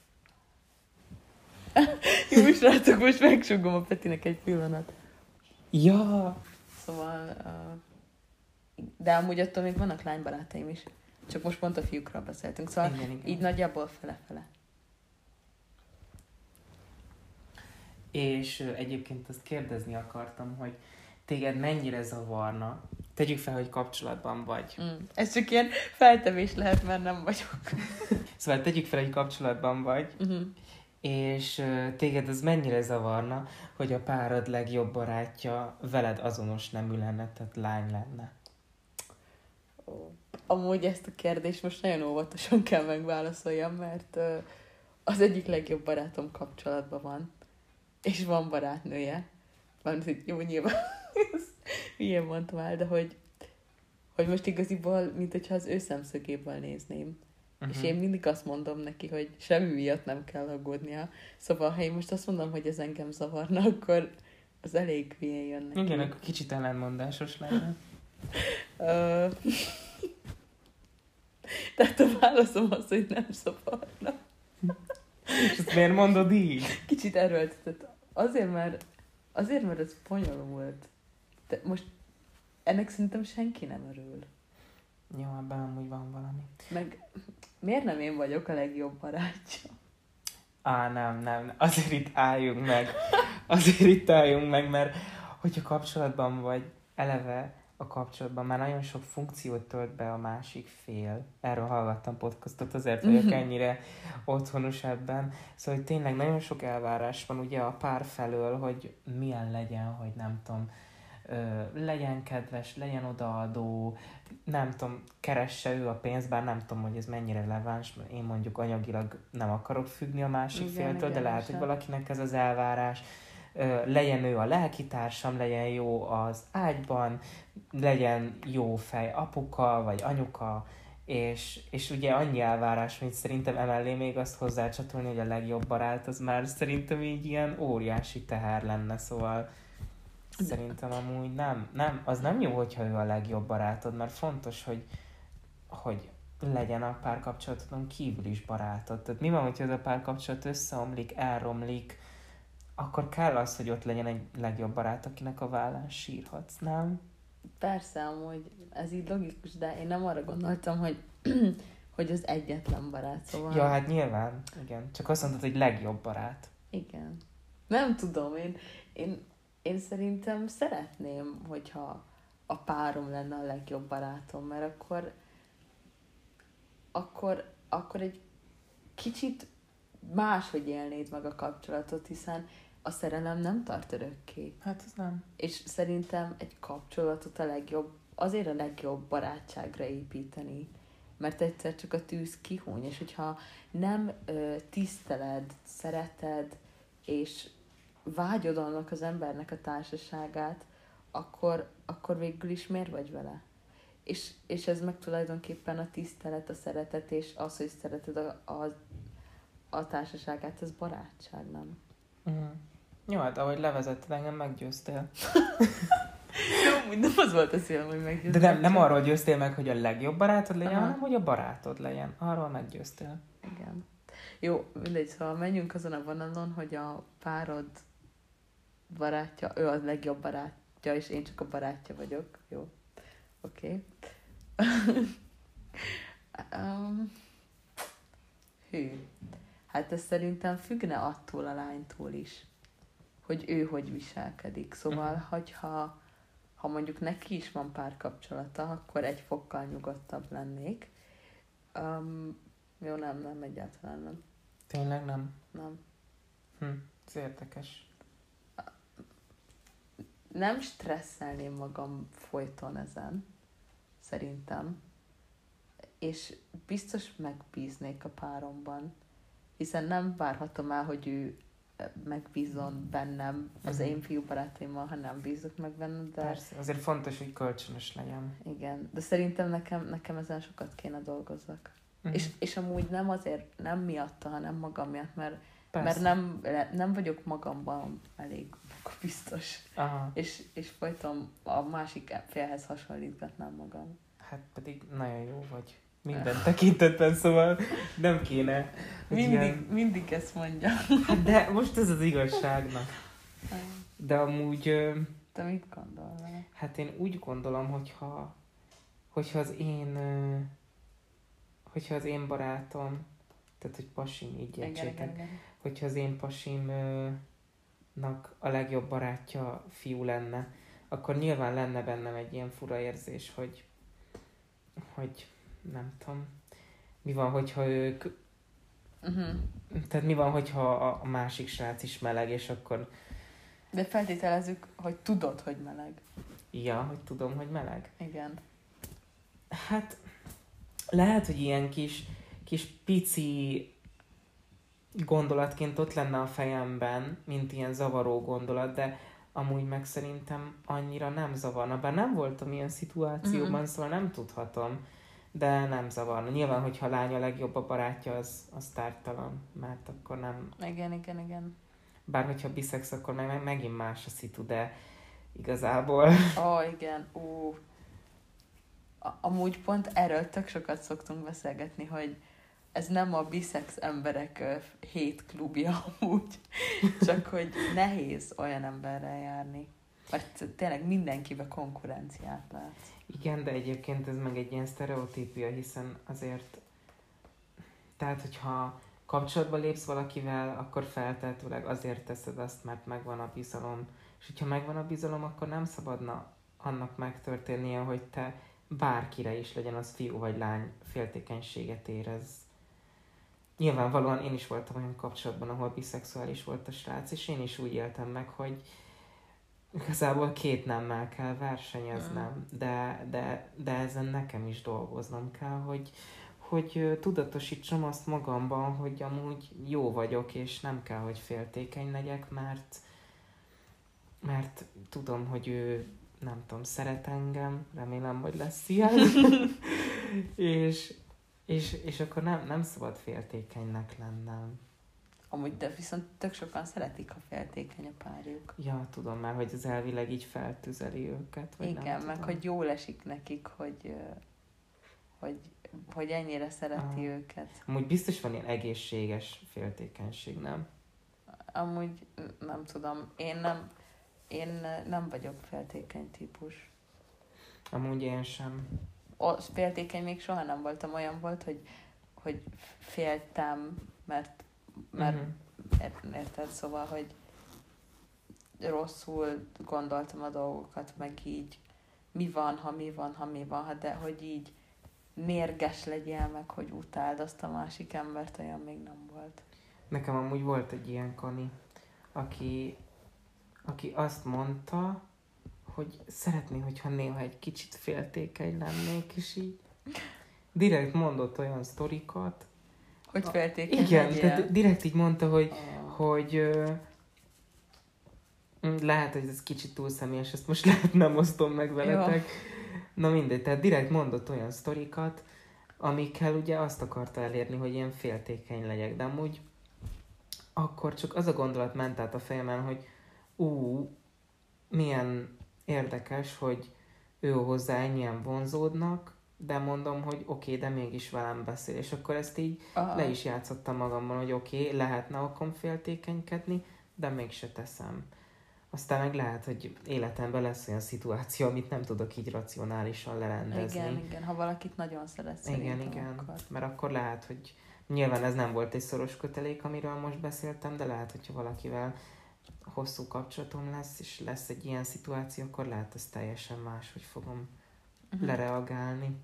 Jó, srácok, most megsugom a Petinek egy pillanat. Ja! Szóval, uh, de amúgy attól még vannak lánybarátaim is. Csak most pont a fiúkról beszéltünk. Szóval igen, igen. így nagyjából fele-fele. És egyébként azt kérdezni akartam, hogy téged mennyire zavarna, tegyük fel, hogy kapcsolatban vagy. Mm. Ez csak ilyen feltevés lehet, mert nem vagyok. szóval tegyük fel, hogy kapcsolatban vagy, uh-huh. és téged az mennyire zavarna, hogy a párod legjobb barátja veled azonos nemű lenne, tehát lány lenne? Amúgy ezt a kérdést most nagyon óvatosan kell megválaszoljam, mert az egyik legjobb barátom kapcsolatban van, és van barátnője. Van, hogy jó, nyilván milyen mondtam el, de hogy, hogy most igaziból, mint hogyha az ő szemszögéből nézném. Uh-huh. És én mindig azt mondom neki, hogy semmi miatt nem kell aggódnia. Szóval, ha én most azt mondom, hogy ez engem zavarna, akkor az elég hülyén jön neki. Igen, akkor kicsit ellenmondásos lenne. Tehát a válaszom az, hogy nem zavarna. És ezt miért mondod így? Kicsit erőltetett. Azért, mert, azért, mert ez bonyolult. De most ennek szerintem senki nem örül. Jó, ebben amúgy van valami. Meg miért nem én vagyok a legjobb barátja? Á, nem, nem, azért itt álljunk meg. Azért itt álljunk meg, mert hogyha kapcsolatban vagy, eleve a kapcsolatban már nagyon sok funkciót tölt be a másik fél. Erről hallgattam podcastot, azért vagyok mhm. ennyire otthonos ebben. Szóval hogy tényleg nagyon sok elvárás van ugye a pár felől, hogy milyen legyen, hogy nem tudom, legyen kedves, legyen odaadó, nem tudom, keresse ő a pénzt, bár nem tudom, hogy ez mennyire releváns, mert én mondjuk anyagilag nem akarok függni a másik igen, féltől, de lehet, hogy valakinek ez az elvárás, legyen ő a lelkitársam, legyen jó az ágyban, legyen jó fej apuka vagy anyuka, és, és ugye annyi elvárás, mint szerintem emellé még azt hozzácsatolni, hogy a legjobb barát, az már szerintem így ilyen óriási teher lenne, szóval Szerintem amúgy nem, nem, az nem jó, hogyha ő a legjobb barátod, mert fontos, hogy, hogy legyen a párkapcsolatodon kívül is barátod. Tehát mi van, hogyha ez a párkapcsolat összeomlik, elromlik, akkor kell az, hogy ott legyen egy legjobb barát, akinek a vállán sírhatsz, nem? Persze, amúgy ez így logikus, de én nem arra gondoltam, hogy, hogy az egyetlen barát, szóval... Ja, hát nyilván, igen. Csak azt mondtad, hogy legjobb barát. Igen. Nem tudom, én, én én szerintem szeretném, hogyha a párom lenne a legjobb barátom, mert akkor akkor, akkor egy kicsit máshogy élnéd meg a kapcsolatot, hiszen a szerelem nem tart örökké. Hát ez nem. És szerintem egy kapcsolatot a legjobb, azért a legjobb barátságra építeni, mert egyszer csak a tűz kihúny, és hogyha nem ö, tiszteled, szereted, és vágyod annak az embernek a társaságát, akkor, akkor végül is miért vagy vele? És, és ez meg tulajdonképpen a tisztelet, a szeretet, és az, hogy szereted a, a, a társaságát, ez barátság, nem? Mm. Jó, hát ahogy levezetted, engem meggyőztél. Jó, nem az volt a szívem, hogy meggyőztél. De nem, nem arról győztél meg, hogy a legjobb barátod legyen, Aha. hanem hogy a barátod legyen. Arról meggyőztél. Igen. Jó, mindegy, szóval menjünk azon a vonalon, hogy a párod barátja, ő a legjobb barátja, és én csak a barátja vagyok. Jó. Oké. Okay. um, hű. Hát ez szerintem függne attól a lánytól is, hogy ő hogy viselkedik. Szóval, uh-huh. hogyha ha mondjuk neki is van párkapcsolata, akkor egy fokkal nyugodtabb lennék. Um, jó, nem, nem, egyáltalán nem. Tényleg nem? Nem. Hm, ez érdekes. Nem stresszelném magam folyton ezen, szerintem. És biztos megbíznék a páromban, hiszen nem várhatom el, hogy ő megbízon bennem az Mhm. én fiú barátaimmal, ha nem bízok meg benne, de Persze, azért fontos, hogy kölcsönös legyen. igen, de szerintem nekem, nekem ezen sokat kéne dolgozzak. Mhm. És, és amúgy nem azért, nem miatta, hanem magam miatt, mert, Persze. mert nem, nem vagyok magamban elég biztos. Aha, És, és folyton a másik félhez hasonlítgatnám magam. hát pedig nagyon jó vagy. Minden tekintetben, szóval nem kéne. Mindig, Ilyen... mindig ezt mondja. Hát de most ez az igazságnak. De amúgy, Te mit gondol vele? hát én úgy gondolom, hogyha, hogyha az én, hogyha az én barátom, tehát hogy pasim, így értsétek. Hogyha az én pasimnak a legjobb barátja fiú lenne, akkor nyilván lenne bennem egy ilyen fura érzés, hogy, hogy nem tudom, mi van, hogyha ők, Uh-huh. tehát mi van, hogyha a, másik srác is meleg, és akkor, De feltételezzük, hogy tudod, hogy meleg. ja, hogy tudom, hogy meleg. Igen. Hát lehet, hogy ilyen kis, kis pici gondolatként ott lenne a fejemben, mint ilyen zavaró gondolat, de amúgy meg szerintem annyira nem zavarna. Bár nem voltam ilyen szituációban, Mhm. szóval nem tudhatom, de nem zavarna. Nyilván, hogyha a lány a legjobb a barátja, az, az tártalan, mert akkor nem... Igen, igen, igen. Bár hogyha biszex, akkor meg, meg megint más a szitu, de igazából... Ó, oh, igen, ú. Amúgy pont erről tök sokat szoktunk beszélgetni, hogy ez nem a biszex emberek hét klubja amúgy, csak hogy nehéz olyan emberrel járni. Mert tényleg mindenkibe konkurenciát lát. Igen, de egyébként ez meg egy ilyen sztereotípia, hiszen azért, tehát hogyha kapcsolatba lépsz valakivel, akkor feltehetőleg azért teszed azt, mert megvan a bizalom. És hogyha megvan a bizalom, akkor nem szabadna annak megtörténnie, hogy te bárkire is legyen az fiú vagy lány féltékenységet érez. Nyilvánvalóan én is voltam olyan kapcsolatban, ahol biszexuális volt a srác, és én is úgy éltem meg, hogy igazából két nemmel kell versenyeznem, de, de, de ezen nekem is dolgoznom kell, hogy, hogy tudatosítsam azt magamban, hogy amúgy jó vagyok, és nem kell, hogy féltékeny legyek, mert, mert tudom, hogy ő nem tudom, szeret engem, remélem, hogy lesz ilyen, és, és, és akkor nem, nem szabad féltékenynek lennem. Amúgy, de viszont tök sokan szeretik, ha féltékeny a párjuk. Ja, tudom már, hogy az elvileg így feltüzeli őket. Vagy nem Igen, meg tudom. hogy jól esik nekik, hogy, hogy, hogy ennyire szereti Ah. őket. Amúgy biztos van ilyen egészséges féltékenység, nem? Amúgy nem tudom, én nem, én nem vagyok féltékeny típus. Amúgy én sem. Féltékeny még soha nem voltam, olyan volt, hogy, hogy féltem, mert, mert ért- érted, szóval, hogy rosszul gondoltam a dolgokat, meg így mi van, ha mi van, ha mi van, ha de hogy így mérges legyél meg, hogy utáld azt a másik embert, olyan még nem volt. Nekem amúgy volt egy ilyen kani, aki, aki azt mondta, hogy szeretné, hogyha néha egy kicsit féltékeny lennék, és így direkt mondott olyan sztorikat. Hogy féltékeny Igen, tehát direkt így mondta, hogy Ah. hogy ö, lehet, hogy ez kicsit túl személyes, ezt most lehet nem osztom meg veletek. Na mindegy, tehát direkt mondott olyan sztorikat, amikkel ugye azt akarta elérni, hogy ilyen féltékeny legyek, de amúgy akkor csak az a gondolat ment át a fejemen, hogy ú, milyen érdekes, hogy ő hozzá ennyien vonzódnak, de mondom, hogy oké, okay, de mégis velem beszél. És akkor ezt így Aha. le is játszottam magamban, hogy oké, okay, lehetne okom féltékenykedni, de mégse teszem. Aztán meg lehet, hogy életemben lesz olyan szituáció, amit nem tudok így racionálisan lerendezni. Igen, igen, ha valakit nagyon szeretsz igen, igen. Akkor. Mert akkor lehet, hogy nyilván ez nem volt egy szoros kötelék, amiről most beszéltem, de lehet, hogyha valakivel hosszú kapcsolatom lesz, és lesz egy ilyen szituáció, akkor lehet ez teljesen más, hogy fogom uh-huh. lereagálni.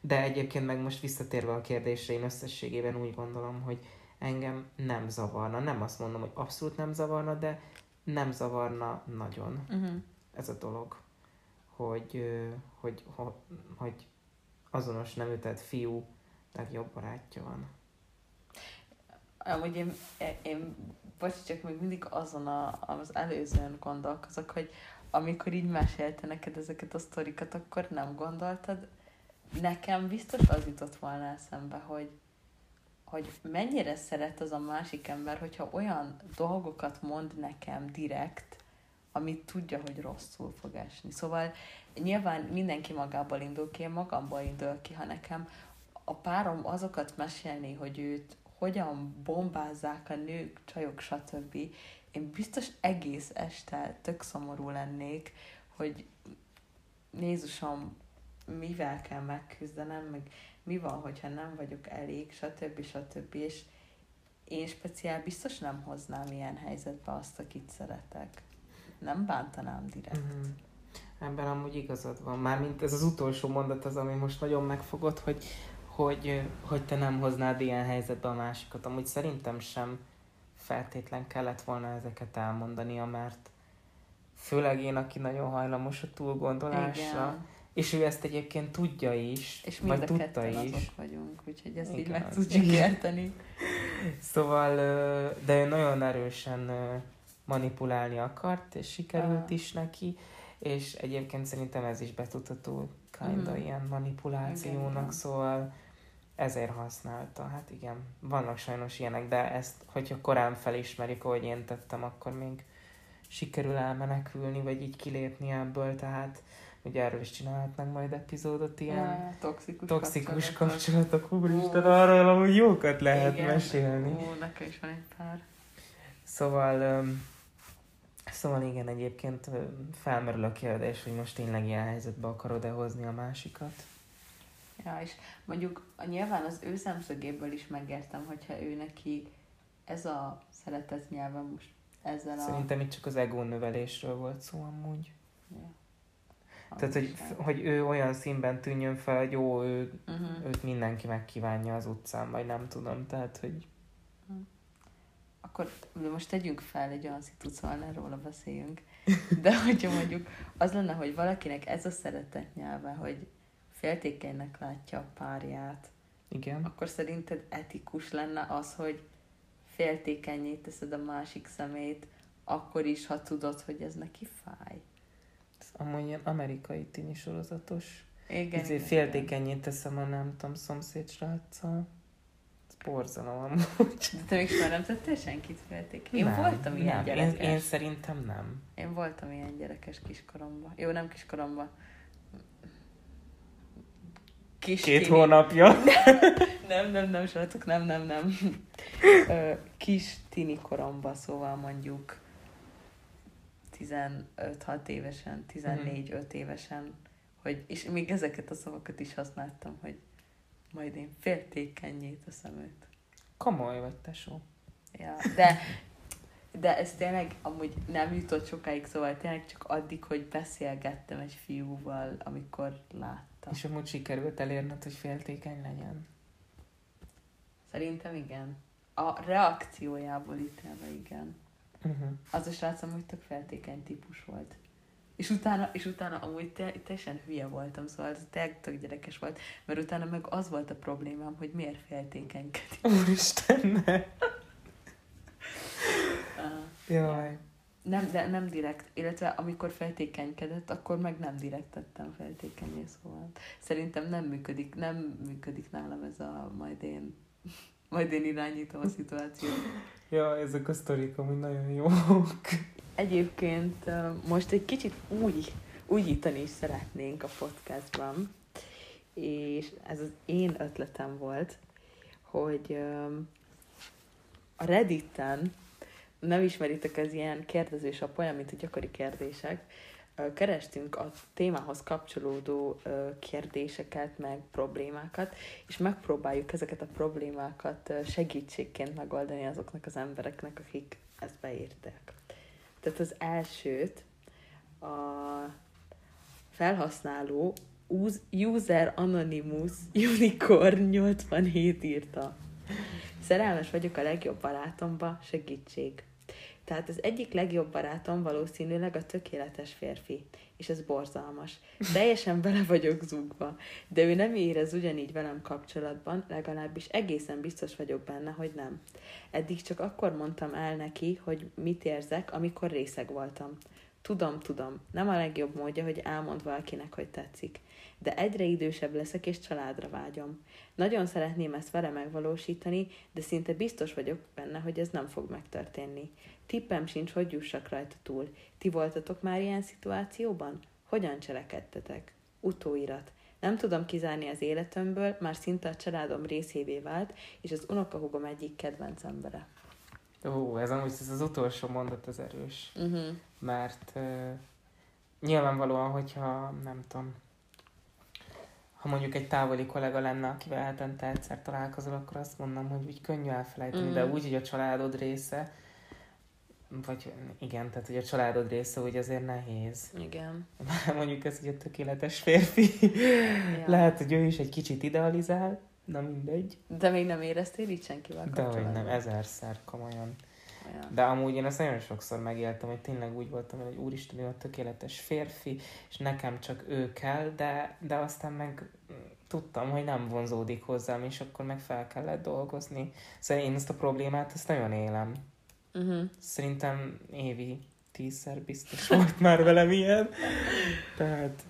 De egyébként meg most visszatérve a kérdésre, én összességében úgy gondolom, hogy engem nem zavarna. Nem azt mondom, hogy abszolút nem zavarna, de nem zavarna nagyon uh-huh. ez a dolog, hogy, hogy, hogy, azonos neműtett fiú legjobb barátja van. Amúgy én, én vagy csak még mindig azon a, az előzőn gondolkozok, hogy amikor így mesélte neked ezeket a sztorikat, akkor nem gondoltad, nekem biztos az jutott volna eszembe, hogy, hogy mennyire szeret az a másik ember, hogyha olyan dolgokat mond nekem direkt, amit tudja, hogy rosszul fog esni. Szóval nyilván mindenki magából indul ki, én magamból indul ki, ha nekem a párom azokat mesélni, hogy őt hogyan bombázzák a nők, csajok, stb. Én biztos egész este tök szomorú lennék, hogy Jézusom, mivel kell megküzdenem, meg mi van, hogyha nem vagyok elég, stb. stb. És én speciál biztos nem hoznám ilyen helyzetbe azt, akit szeretek. Nem bántanám direkt. Mm-hmm. Ebben amúgy igazad van. Mármint ez az utolsó mondat az, ami most nagyon megfogott, hogy, hogy, hogy te nem hoznád ilyen helyzetbe a másikat. Amúgy szerintem sem feltétlen kellett volna ezeket elmondania, mert főleg én, aki nagyon hajlamos a túlgondolásra, Igen és ő ezt egyébként tudja is, és mind a tudta is. azok vagyunk, úgyhogy ezt Igen, így meg tudjuk érteni. Szóval, de ő nagyon erősen manipulálni akart, és sikerült is neki, és egyébként szerintem ez is betudható kinda mm. ilyen manipulációnak, igen, szóval ezért használta. Hát igen, vannak sajnos ilyenek, de ezt, hogyha korán felismerik, ahogy én tettem, akkor még sikerül elmenekülni, vagy így kilépni ebből, tehát Ugye erről is csinálhatnánk majd epizódot, ilyen ja, toxikus, toxikus kapcsolatok. kapcsolatok. Úristen, arról amúgy jókat lehet Igen. mesélni. Ó, nekem is van egy pár. Szóval, um, szóval igen, egyébként felmerül a kérdés, hogy most tényleg ilyen helyzetbe akarod-e hozni a másikat. Ja, és mondjuk nyilván az ő szemszögéből is megértem, hogyha ő neki ez a szeretet nyelve most ezzel a... Szerintem itt csak az ego növelésről volt szó amúgy. Ja. Tehát, hogy, hogy ő olyan színben tűnjön fel, hogy jó, ő, uh-huh. őt mindenki megkívánja az utcán, vagy nem tudom, tehát, hogy... Uh-huh. Akkor most tegyünk fel egy olyan szituációt, szóval róla beszéljünk, de hogyha mondjuk az lenne, hogy valakinek ez a szeretet nyelve, hogy féltékenynek látja a párját, Igen. akkor szerinted etikus lenne az, hogy féltékenyé teszed a másik szemét, akkor is, ha tudod, hogy ez neki fáj amúgy ilyen amerikai tini sorozatos. Igen, Ezért féltékenyét teszem a nem tudom, szomszéd sráccal. Ez borzalom amúgy. De te még soha nem tettél senkit félték? Én nem, voltam ilyen nem. gyerekes. Én, én, szerintem nem. Én voltam ilyen gyerekes kiskoromban. Jó, nem kiskoromban. Kis Két tini. hónapja. nem, nem, nem, srácok, nem, nem, nem. Kis tini koromban, szóval mondjuk 15-6 évesen, 14-5 mm. évesen, hogy, és még ezeket a szavakat is használtam, hogy majd én féltékenyé teszem őt. Komoly vagy, tesó. Ja, de, de ez tényleg amúgy nem jutott sokáig, szóval tényleg csak addig, hogy beszélgettem egy fiúval, amikor láttam. És amúgy sikerült elérned, hogy féltékeny legyen? Szerintem igen. A reakciójából ítélve igen. Uh-huh. Az a srác amúgy tök feltékeny típus volt. És utána, és utána amúgy te, teljesen hülye voltam, szóval ez tényleg tök gyerekes volt, mert utána meg az volt a problémám, hogy miért féltékenykedik. Úristen, ne! Jaj. Nem, de nem direkt, illetve amikor feltékenykedett, akkor meg nem direkt tettem feltékenyé, szóval szerintem nem működik, nem működik nálam ez a majd én, majd én irányítom a szituációt. Ja, ezek a sztorik amúgy nagyon jók. Egyébként most egy kicsit úgy, újítani is szeretnénk a podcastban, és ez az én ötletem volt, hogy a Redditen, nem ismeritek ez ilyen kérdezés a olyan, mint a gyakori kérdések, kerestünk a témához kapcsolódó kérdéseket, meg problémákat, és megpróbáljuk ezeket a problémákat segítségként megoldani azoknak az embereknek, akik ezt beírták. Tehát az elsőt a felhasználó User Anonymous Unicorn 87 írta. Szerelmes vagyok a legjobb barátomba, segítség. Tehát az egyik legjobb barátom valószínűleg a tökéletes férfi, és ez borzalmas. Teljesen bele vagyok zugva, de ő nem érez ugyanígy velem kapcsolatban, legalábbis egészen biztos vagyok benne, hogy nem. Eddig csak akkor mondtam el neki, hogy mit érzek, amikor részeg voltam. Tudom, tudom, nem a legjobb módja, hogy elmond valakinek, hogy tetszik. De egyre idősebb leszek, és családra vágyom. Nagyon szeretném ezt vele megvalósítani, de szinte biztos vagyok benne, hogy ez nem fog megtörténni. Tippem sincs, hogy jussak rajta túl. Ti voltatok már ilyen szituációban? Hogyan cselekedtetek? Utóirat. Nem tudom kizárni az életemből, már szinte a családom részévé vált, és az unokahúgom egyik kedvenc embere. Ó, ez amúgy ez az utolsó mondat az erős. Uh-huh. Mert uh, nyilvánvalóan, hogyha nem tudom, ha mondjuk egy távoli kollega lenne, akivel hetente egyszer találkozol, akkor azt mondom, hogy úgy könnyű elfelejteni, mm. de úgy, hogy a családod része, vagy igen, tehát hogy a családod része úgy azért nehéz. Igen. mondjuk ez ugye tökéletes férfi. Ja. Lehet, hogy ő is egy kicsit idealizál, na mindegy. De még nem éreztél így senkivel De hogy nem, ezerszer, komolyan. De amúgy én ezt nagyon sokszor megéltem, hogy tényleg úgy voltam, hogy úristen, ő a tökéletes férfi, és nekem csak ő kell, de, de aztán meg tudtam, hogy nem vonzódik hozzám, és akkor meg fel kellett dolgozni. Szóval én ezt a problémát, ezt nagyon élem. Uh-huh. Szerintem évi tízszer biztos volt már velem ilyen. Tehát...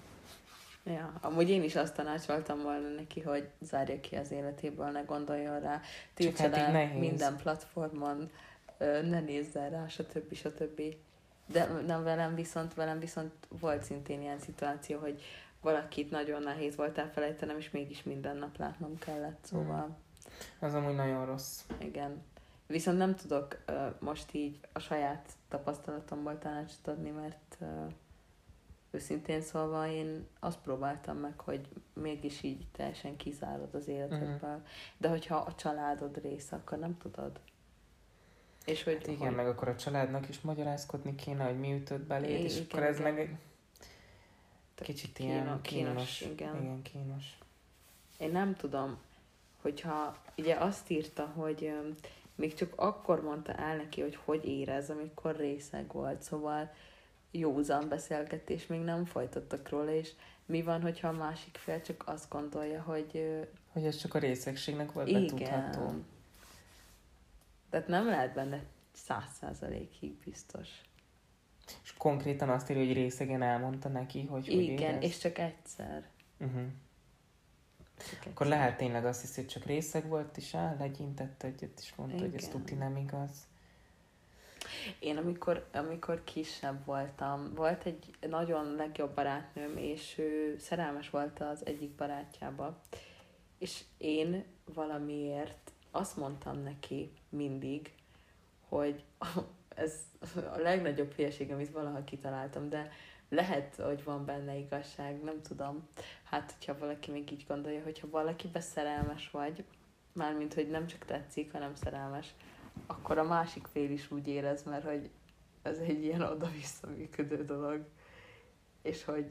Ja, amúgy én is azt tanácsoltam volna neki, hogy zárja ki az életéből, ne gondoljon rá, tiltsa hát minden platformon, ne nézzen rá, stb. stb. De nem velem viszont, velem viszont volt szintén ilyen szituáció, hogy valakit nagyon nehéz volt elfelejtenem, és mégis minden nap látnom kellett, szóval... Ez amúgy nagyon rossz. Igen. Viszont nem tudok uh, most így a saját tapasztalatomból tanácsot adni, mert uh, őszintén szólva én azt próbáltam meg, hogy mégis így teljesen kizárod az életedből. Uh-huh. De hogyha a családod része, akkor nem tudod. És hogy, igen, hogy... meg akkor a családnak is magyarázkodni kéne, hogy mi ütött beléd, és igen, akkor ez igen. meg kicsit kínos, ilyen kínos, kínos. Igen. igen, kínos. Én nem tudom, hogyha ugye azt írta, hogy még csak akkor mondta el neki, hogy hogy érez, amikor részeg volt, szóval józan beszélgetés még nem folytattak róla, és mi van, hogyha a másik fél csak azt gondolja, hogy... Hogy ez csak a részegségnek volt igen. Tehát nem lehet benne száz százalékig biztos. És konkrétan azt írja, hogy részegen elmondta neki, hogy hogy Igen, és csak egyszer. Uh-huh. Csak Akkor lehet tényleg azt hiszi, hogy csak részeg volt, és áll, legyintett egyet, és mondta, Igen. hogy ez tuti nem igaz. Én amikor, amikor kisebb voltam, volt egy nagyon legjobb barátnőm, és ő szerelmes volt az egyik barátjába, és én valamiért azt mondtam neki mindig, hogy ez a legnagyobb hülyeség, amit valaha kitaláltam, de lehet, hogy van benne igazság, nem tudom. Hát, hogyha valaki még így gondolja, hogyha valaki szerelmes vagy, mármint, hogy nem csak tetszik, hanem szerelmes, akkor a másik fél is úgy érez, mert hogy ez egy ilyen oda-vissza működő dolog. És hogy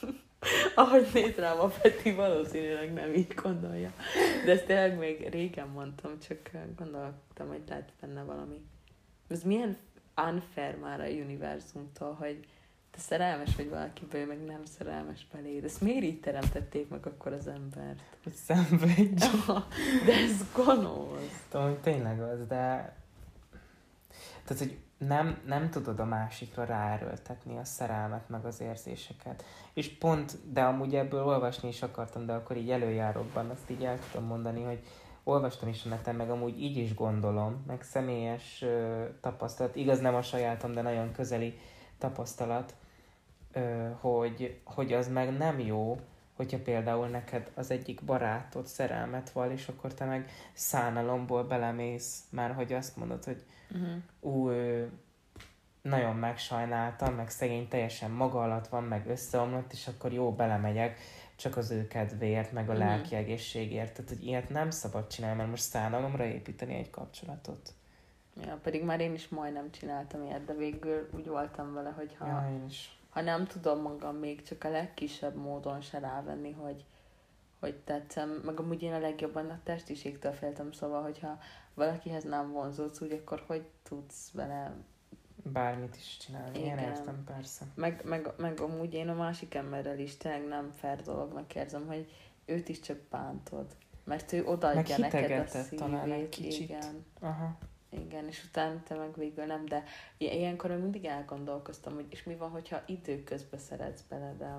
ahogy néz rám a Peti, valószínűleg nem így gondolja. De ezt tényleg még régen mondtam, csak gondoltam, hogy lehet benne valami. Ez milyen unfair már a univerzumtól, hogy te szerelmes vagy valakiből, meg nem szerelmes beléd. Ezt miért így teremtették meg akkor az embert? Hogy szenvedj. de ez gonosz. Tudom, tényleg az, de... Tehát, hogy nem, nem tudod a másikra ráerőltetni a szerelmet, meg az érzéseket. És pont, de amúgy ebből olvasni is akartam, de akkor így előjárókban azt így el tudom mondani, hogy olvastam is a neten, meg amúgy így is gondolom, meg személyes ö, tapasztalat, igaz nem a sajátom, de nagyon közeli tapasztalat, ö, hogy, hogy az meg nem jó, hogyha például neked az egyik barátod szerelmet val, és akkor te meg szánalomból belemész, már hogy azt mondod, hogy uh-huh. ú, nagyon megsajnáltam, meg szegény teljesen maga alatt van, meg összeomlott, és akkor jó, belemegyek, csak az ő kedvéért, meg a uh-huh. lelki egészségért. Tehát, hogy ilyet nem szabad csinálni, mert most szánalomra építeni egy kapcsolatot. Ja, pedig már én is majdnem csináltam ilyet, de végül úgy voltam vele, hogy ha, Ja, ha nem tudom magam még csak a legkisebb módon se rávenni, hogy, hogy tetszem, meg amúgy én a legjobban a testiségtől féltem, szóval, hogyha valakihez nem vonzódsz úgy, akkor hogy tudsz vele Bármit is csinálni. Igen. Én értem, persze. Meg, meg, meg amúgy én a másik emberrel is tényleg nem fair dolognak érzem, hogy őt is csak bántod. Mert ő odaadja Meg neked a hitegetett talán egy szívét, kicsit. igen. Aha. Igen, és utána te meg végül nem, de ilyenkor mindig elgondolkoztam, hogy és mi van, hogyha időközben szeretsz bele, de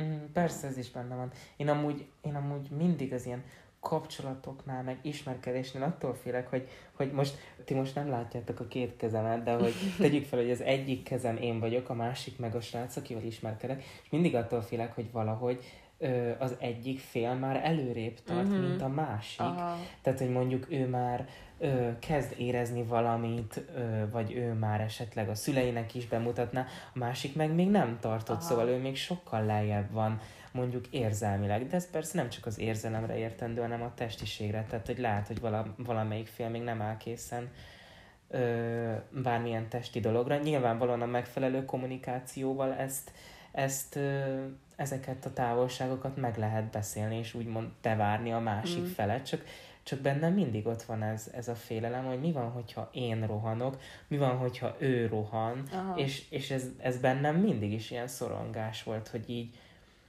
Mm, persze ez is benne van. Én amúgy, én amúgy mindig az ilyen kapcsolatoknál, meg ismerkedésnél attól félek, hogy, hogy most, ti most nem látjátok a két kezemet, de hogy tegyük fel, hogy az egyik kezem én vagyok, a másik meg a srác, akivel ismerkedek, és mindig attól félek, hogy valahogy ö, az egyik fél már előrébb tart, Mhm. mint a másik. Aha, Tehát, hogy mondjuk ő már ö, kezd érezni valamit, ö, vagy ő már esetleg a szüleinek is bemutatná, a másik meg még nem tartott, Aha. szóval ő még sokkal lejjebb van mondjuk érzelmileg, de ez persze nem csak az érzelemre értendő, hanem a testiségre, tehát hogy lehet, hogy vala, valamelyik fél még nem áll készen ö, bármilyen testi dologra. Nyilvánvalóan a megfelelő kommunikációval ezt, ezt ezeket a távolságokat meg lehet beszélni, és úgymond tevárni a másik Mm. felet, csak csak bennem mindig ott van ez, ez a félelem, hogy mi van, hogyha én rohanok, mi van, hogyha ő rohan, aha. és, és ez, ez bennem mindig is ilyen szorongás volt, hogy így,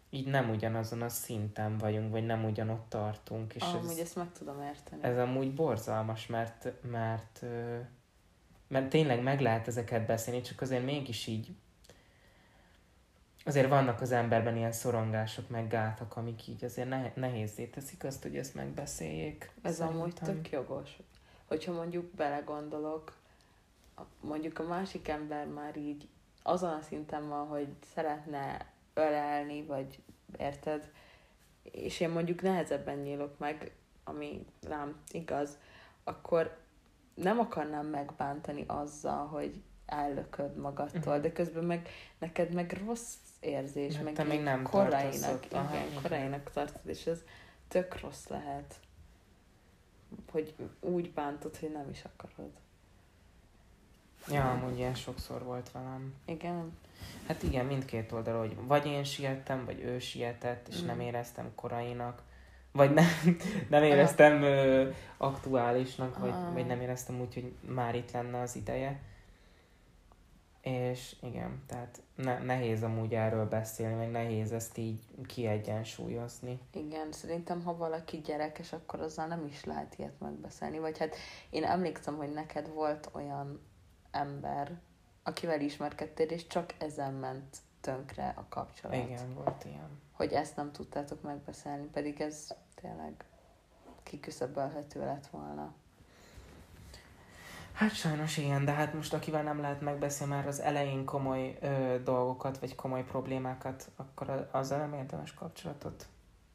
így nem ugyanazon a szinten vagyunk, vagy nem ugyanott tartunk, és Amúgy ez, ezt meg tudom érteni. ez amúgy borzalmas, mert, mert, mert tényleg meg lehet ezeket beszélni, csak azért mégis így azért vannak az emberben ilyen szorongások, meg gátak, amik így azért ne, nehézé teszik azt, hogy ezt megbeszéljék. Ez amúgy Szerintem. tök jogos. Hogyha mondjuk belegondolok, mondjuk a másik ember már így azon a szinten van, hogy szeretne ölelni, vagy érted, és én mondjuk nehezebben nyílok meg, ami rám igaz, akkor nem akarnám megbántani azzal, hogy ellököd magadtól, Mhm. de közben meg neked meg rossz érzés, Mert meg te még nem korainak, igen, korainak tartod, és ez tök rossz lehet, hogy úgy bántod, hogy nem is akarod. Ja, amúgy ilyen sokszor volt velem. Igen, Hát igen, mindkét oldalról, hogy vagy én siettem, vagy ő sietett, és Mm. nem éreztem korainak, vagy nem, nem éreztem ö, aktuálisnak, vagy, vagy nem éreztem úgy, hogy már itt lenne az ideje. És igen, tehát ne, nehéz amúgy erről beszélni, meg nehéz ezt így kiegyensúlyozni. igen, szerintem ha valaki gyerekes, akkor azzal nem is lehet ilyet megbeszélni, vagy hát én emlékszem, hogy neked volt olyan ember, akivel ismerkedtél, és csak ezen ment tönkre a kapcsolat. Igen, volt ilyen. Hogy ezt nem tudtátok megbeszélni, pedig ez tényleg kiküszöbölhető lett volna. Hát sajnos igen, de hát most akivel nem lehet megbeszélni már az elején komoly ö, dolgokat, vagy komoly problémákat, akkor azzal nem érdemes kapcsolatot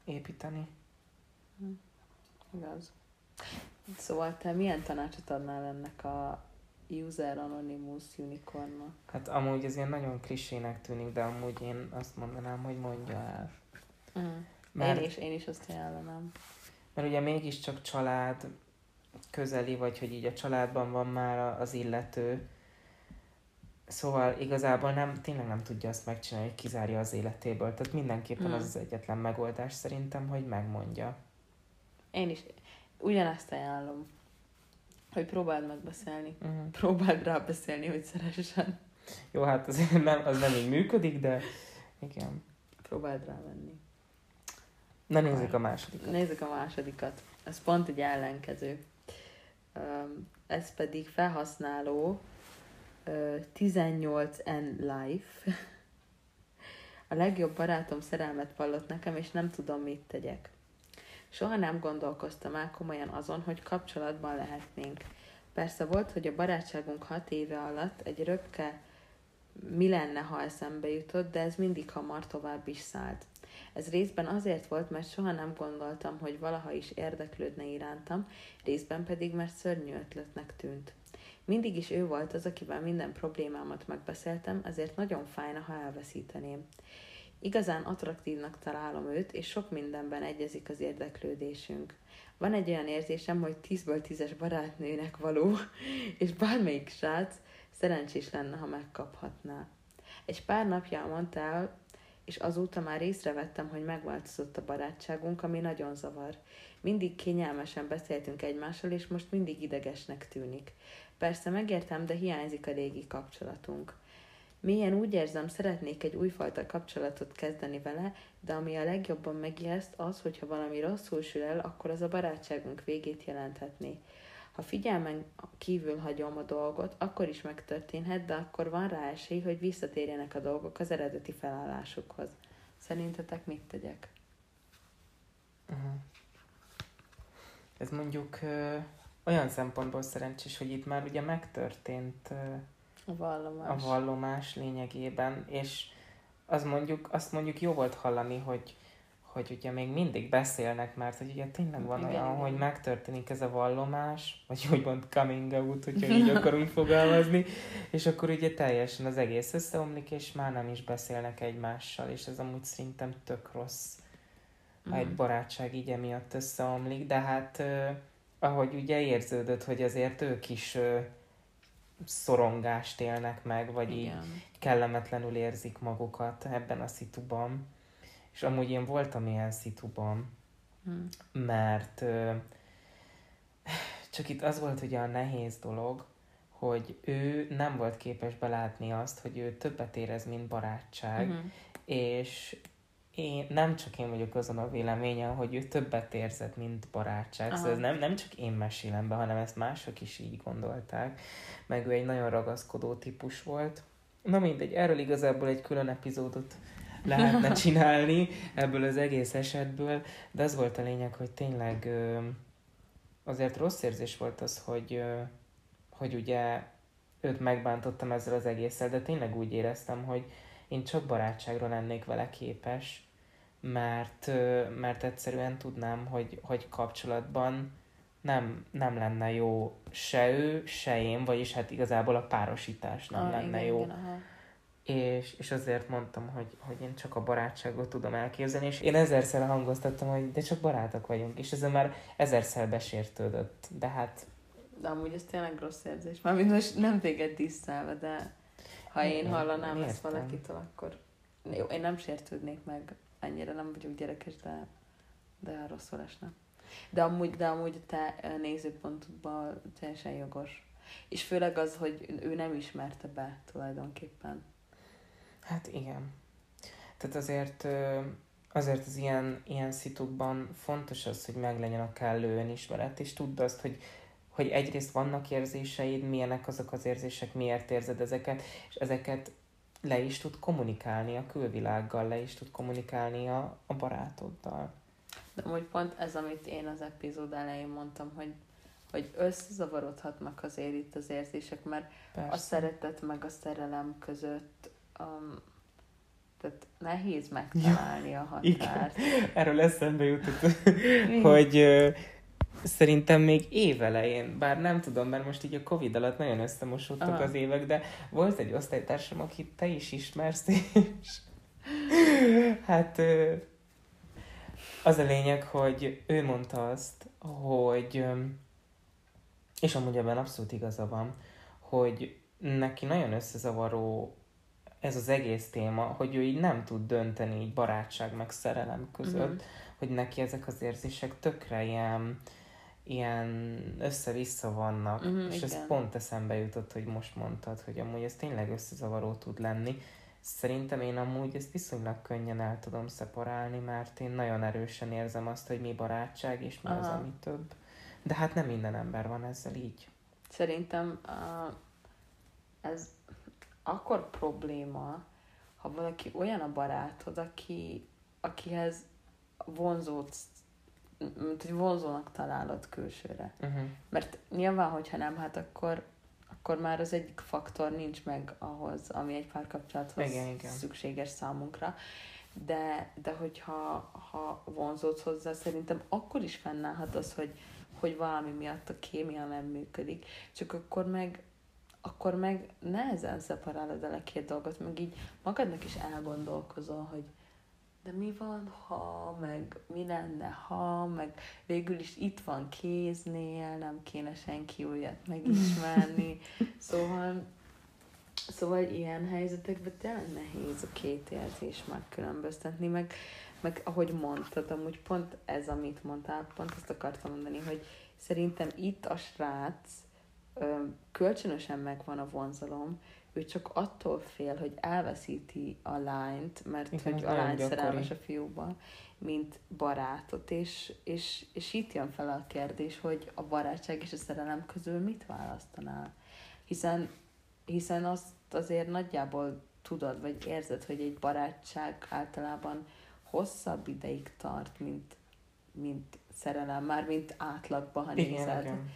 építeni. Igaz. Szóval te milyen tanácsot adnál ennek a User Anonymous Unicornnak? Hát amúgy ez ilyen nagyon klisének tűnik, de amúgy én azt mondanám, hogy mondja el. Mm. Mert, Én is, én is azt ajánlanám. mert ugye mégiscsak család közeli, vagy hogy így a családban van már az illető, Szóval igazából nem, tényleg nem tudja azt megcsinálni, hogy kizárja az életéből. Tehát mindenképpen Hmm. az az egyetlen megoldás szerintem, hogy megmondja. Én is ugyanezt ajánlom, hogy próbáld megbeszélni. Uh-huh. Próbáld rá beszélni, hogy szeressen. Jó, hát azért nem, az nem így működik, de igen. Próbáld rávenni. Na nézzük a másodikat. Nézzük a másodikat. Ez pont egy ellenkező. Ez pedig felhasználó ö, 18N Life. A legjobb barátom szerelmet vallott nekem, és nem tudom, mit tegyek. Soha nem gondolkoztam el komolyan azon, hogy kapcsolatban lehetnénk. Persze volt, hogy a barátságunk hat éve alatt egy röpke mi lenne, ha eszembe jutott, de ez mindig hamar tovább is szállt. Ez részben azért volt, mert soha nem gondoltam, hogy valaha is érdeklődne irántam, részben pedig, mert szörnyű ötletnek tűnt. Mindig is ő volt az, akivel minden problémámat megbeszéltem, ezért nagyon fájna, ha elveszíteném. Igazán attraktívnak találom őt, és sok mindenben egyezik az érdeklődésünk. Van egy olyan érzésem, hogy 10-ből 10-es barátnőnek való, és bármelyik srác szerencsés lenne, ha megkaphatná. Egy pár napja mondta el, és azóta már észrevettem, hogy megváltozott a barátságunk, ami nagyon zavar. Mindig kényelmesen beszéltünk egymással, és most mindig idegesnek tűnik. Persze megértem, de hiányzik a régi kapcsolatunk. Mélyen úgy érzem, szeretnék egy újfajta kapcsolatot kezdeni vele, de ami a legjobban megijeszt az, hogyha valami rosszul sül el, akkor az a barátságunk végét jelenthetné. Ha figyelmen kívül hagyom a dolgot, akkor is megtörténhet, de akkor van rá esély, hogy visszatérjenek a dolgok az eredeti felállásukhoz. Szerintetek mit tegyek? Uh-huh. Ez mondjuk ö, olyan szempontból szerencsés, hogy itt már ugye megtörtént ö, a vallomás. a vallomás lényegében, és az mondjuk, azt mondjuk jó volt hallani, hogy hogy ugye még mindig beszélnek, mert hogy ugye tényleg van igen, olyan, igen. hogy megtörténik ez a vallomás, vagy úgymond coming out, hogyha így akarunk fogalmazni, és akkor ugye teljesen az egész összeomlik, és már nem is beszélnek egymással, és ez amúgy szerintem tök rossz, ha egy mm. barátság így emiatt összeomlik, de hát eh, ahogy ugye érződött, hogy azért ők is eh, szorongást élnek meg, vagy Igen. így kellemetlenül érzik magukat ebben a szituban. És amúgy én voltam ilyen szituban, hmm. mert ö, csak itt az volt ugye a nehéz dolog, hogy ő nem volt képes belátni azt, hogy ő többet érez, mint barátság, uh-huh. és én, nem csak én vagyok azon a véleményen, hogy ő többet érzett, mint barátság. Aha. Szóval ez nem, nem csak én mesélem be, hanem ezt mások is így gondolták. Meg ő egy nagyon ragaszkodó típus volt. Na mindegy, erről igazából egy külön epizódot lehetne csinálni ebből az egész esetből, de az volt a lényeg, hogy tényleg azért rossz érzés volt az, hogy, hogy ugye őt megbántottam ezzel az egésszel, de tényleg úgy éreztem, hogy én csak barátságra lennék vele képes, mert, mert egyszerűen tudnám, hogy, hogy kapcsolatban nem, nem lenne jó se ő, se én, vagyis hát igazából a párosítás nem ah, lenne igen, jó. Igen, aha és, és azért mondtam, hogy, hogy én csak a barátságot tudom elképzelni, és én ezerszer hangoztattam, hogy de csak barátok vagyunk, és ezzel már ezerszer besértődött, de hát... De amúgy ez tényleg rossz érzés, mármint most nem téged tisztelve, de ha én hallanám ezt valakitől, akkor jó, én nem sértődnék meg, annyira nem vagyok gyerekes, de, de rosszul esne. De amúgy, de amúgy te nézőpontodban teljesen jogos. És főleg az, hogy ő nem ismerte be tulajdonképpen. Hát igen. Tehát azért, azért az ilyen, ilyen szitukban fontos az, hogy meglegyen a kellő önismeret, és tudd azt, hogy, hogy egyrészt vannak érzéseid, milyenek azok az érzések, miért érzed ezeket, és ezeket le is tud kommunikálni a külvilággal, le is tud kommunikálni a, a barátoddal. De hogy pont ez, amit én az epizód elején mondtam, hogy, hogy összezavarodhatnak azért itt az érzések, mert Persze. a szeretet meg a szerelem között um, tehát nehéz megtalálni ja, a határt. Igen. Erről eszembe jutott, hogy szerintem még évelején, bár nem tudom, mert most így a Covid alatt nagyon összemosódtak Aha. az évek, de volt egy osztálytársam, akit te is ismersz, és hát az a lényeg, hogy ő mondta azt, hogy és amúgy ebben abszolút igaza van, hogy neki nagyon összezavaró ez az egész téma, hogy ő így nem tud dönteni így barátság meg szerelem között, uh-huh. hogy neki ezek az érzések tökre ilyen, ilyen össze-vissza vannak, uh-huh, és igen. ez pont eszembe jutott, hogy most mondtad, hogy amúgy ez tényleg összezavaró tud lenni. Szerintem én amúgy ezt viszonylag könnyen el tudom szeparálni, mert én nagyon erősen érzem azt, hogy mi barátság, és mi Aha. az, ami több. De hát nem minden ember van ezzel így. Szerintem uh, ez akkor probléma, ha valaki olyan a barátod, aki, akihez vonzót, mint hogy vonzónak találod külsőre. Uh-huh. Mert nyilván, hogyha nem, hát akkor, akkor már az egyik faktor nincs meg ahhoz, ami egy párkapcsolathoz igen, igen. szükséges számunkra. De, de hogyha ha vonzódsz hozzá, szerintem akkor is fennállhat az, hogy, hogy valami miatt a kémia nem működik, csak akkor meg akkor meg nehezen szeparálod el a két dolgot, meg így magadnak is elgondolkozol, hogy, de mi van, ha, meg mi lenne, ha, meg végül is itt van kéznél, nem kéne senki újat megismerni. szóval, szóval ilyen helyzetekben tényleg nehéz a két érzés megkülönböztetni, meg, meg ahogy mondtad, amúgy pont ez, amit mondtál, pont azt akartam mondani, hogy szerintem itt a srác kölcsönösen megvan a vonzalom, ő csak attól fél, hogy elveszíti a lányt, mert Igen, hogy a lány szerelmes a fiúba, mint barátot, és, és, és itt jön fel a kérdés, hogy a barátság és a szerelem közül mit választanál? Hiszen, hiszen azt azért nagyjából tudod, vagy érzed, hogy egy barátság általában hosszabb ideig tart, mint, mint szerelem, már mint átlagban, ha nézed. Igen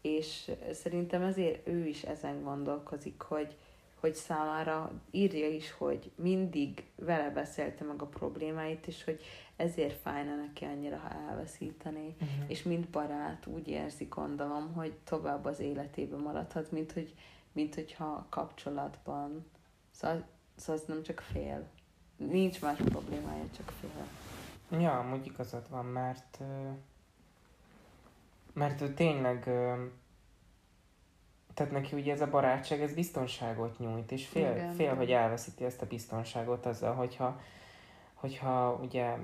és szerintem ezért ő is ezen gondolkozik, hogy, hogy számára írja is, hogy mindig vele beszélte meg a problémáit, és hogy ezért fájna neki annyira, ha elveszítené. Uh-huh. És mint barát úgy érzi, gondolom, hogy tovább az életében maradhat, mint, hogy, mint hogyha kapcsolatban. Szóval, szóval ez nem csak fél. Nincs más problémája, csak fél. Ja, amúgy igazad van, mert mert ő tényleg tehát neki ugye ez a barátság, ez biztonságot nyújt, és fél, igen, fél hogy elveszíti ezt a biztonságot azzal, hogyha, hogyha ugye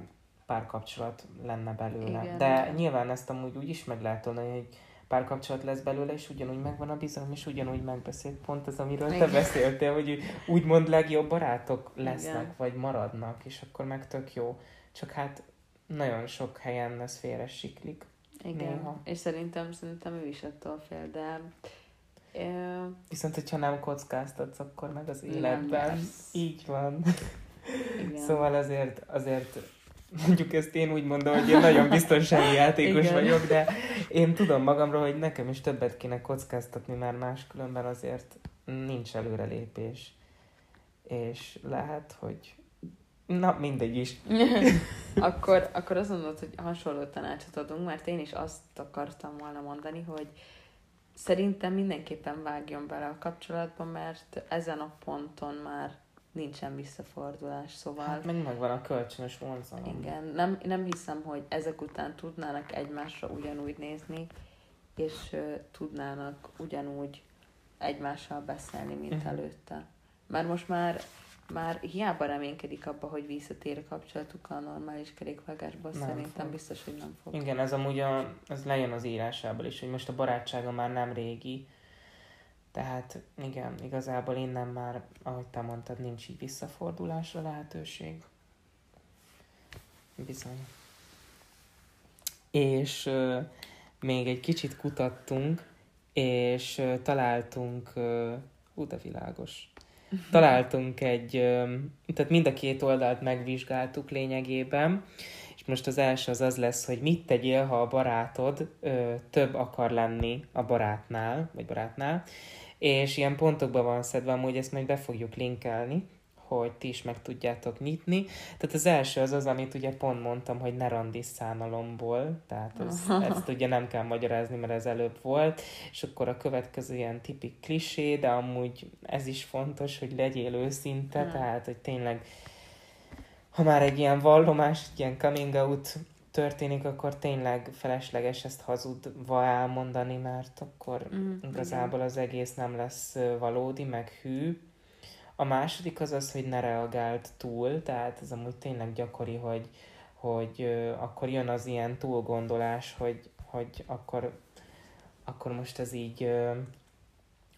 párkapcsolat lenne belőle. Igen, De nyilván ezt amúgy úgy is meg lehet oldani, hogy párkapcsolat lesz belőle, és ugyanúgy megvan a bizalom, és ugyanúgy megbeszélt pont az, amiről igen. te beszéltél, hogy úgymond legjobb barátok lesznek, igen. vagy maradnak, és akkor meg tök jó. Csak hát nagyon sok helyen ez félre siklik. Igen, néha. és szerintem, szerintem ő is attól fél, de... Uh, Viszont, hogyha nem kockáztatsz, akkor meg az életben. Nem így van. Igen. szóval azért, azért mondjuk ezt én úgy mondom, hogy én nagyon biztonsági játékos Igen. vagyok, de én tudom magamról, hogy nekem is többet kéne kockáztatni, mert máskülönben azért nincs előrelépés. És lehet, hogy Na, mindegy is. akkor, akkor azt mondod, hogy hasonló tanácsot adunk, mert én is azt akartam volna mondani, hogy szerintem mindenképpen vágjon bele a kapcsolatba, mert ezen a ponton már nincsen visszafordulás, szóval... Hát meg megvan a kölcsönös vonzalom. Igen, nem, nem hiszem, hogy ezek után tudnának egymásra ugyanúgy nézni, és uh, tudnának ugyanúgy egymással beszélni, mint uh-huh. előtte. Mert most már már hiába reménykedik abba, hogy visszatér a kapcsolatuk a normális kerékvágásba, nem szerintem fog. biztos, hogy nem fog. Igen, ez amúgy a, ez lejön az írásából is, hogy most a barátsága már nem régi, tehát igen, igazából innen már, ahogy te mondtad, nincs így visszafordulásra lehetőség. Bizony. És uh, még egy kicsit kutattunk, és uh, találtunk, uh, ú, de világos, találtunk egy, tehát mind a két oldalt megvizsgáltuk lényegében, és most az első az az lesz, hogy mit tegyél, ha a barátod több akar lenni a barátnál, vagy barátnál, és ilyen pontokban van szedve, amúgy ezt majd be fogjuk linkelni, hogy ti is meg tudjátok nyitni. Tehát az első az az, amit ugye pont mondtam, hogy ne randis szánalomból, tehát ez, ezt ugye nem kell magyarázni, mert ez előbb volt, és akkor a következő ilyen tipik klisé, de amúgy ez is fontos, hogy legyél őszinte, hmm. tehát hogy tényleg ha már egy ilyen vallomás, egy ilyen coming out történik, akkor tényleg felesleges ezt hazudva elmondani, mert akkor mm, igazából igen. az egész nem lesz valódi, meg hű. A második az az, hogy ne reagált túl, tehát ez amúgy tényleg gyakori, hogy, hogy uh, akkor jön az ilyen túlgondolás, hogy, hogy akkor, akkor most ez így uh,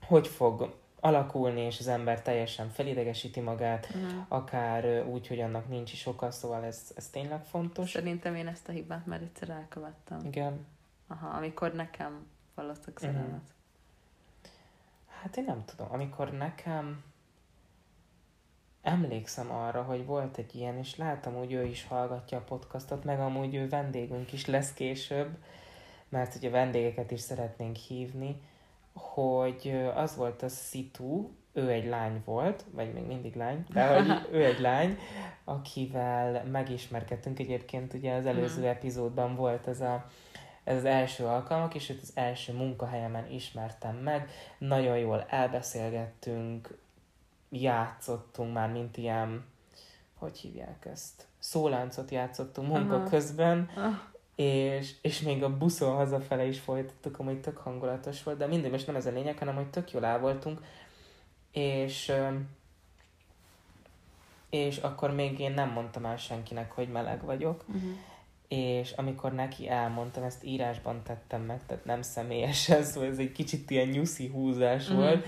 hogy fog alakulni, és az ember teljesen felidegesíti magát, uh-huh. akár úgy, hogy annak nincs is oka, szóval ez, ez tényleg fontos. Szerintem én ezt a hibát már egyszer elkövettem. Igen. Aha, amikor nekem vallottak szerelmet. Uh-huh. Hát én nem tudom, amikor nekem emlékszem arra, hogy volt egy ilyen, és látom, hogy ő is hallgatja a podcastot, meg amúgy ő vendégünk is lesz később, mert ugye vendégeket is szeretnénk hívni, hogy az volt a szitu, ő egy lány volt, vagy még mindig lány, de hogy ő egy lány, akivel megismerkedtünk egyébként, ugye az előző mm. epizódban volt ez a ez az első alkalmak, és őt az első munkahelyemen ismertem meg, nagyon jól elbeszélgettünk, játszottunk már, mint ilyen, hogy hívják ezt, szóláncot játszottunk munka Aha. közben, Ah, és, és még a buszon hazafele is folytattuk, amúgy tök hangulatos volt, de mindig most nem ez a lényeg, hanem hogy tök jól el voltunk, és, és akkor még én nem mondtam el senkinek, hogy meleg vagyok, uh-huh. és amikor neki elmondtam, ezt írásban tettem meg, tehát nem személyesen, szóval ez egy kicsit ilyen nyuszi húzás Mhm. volt,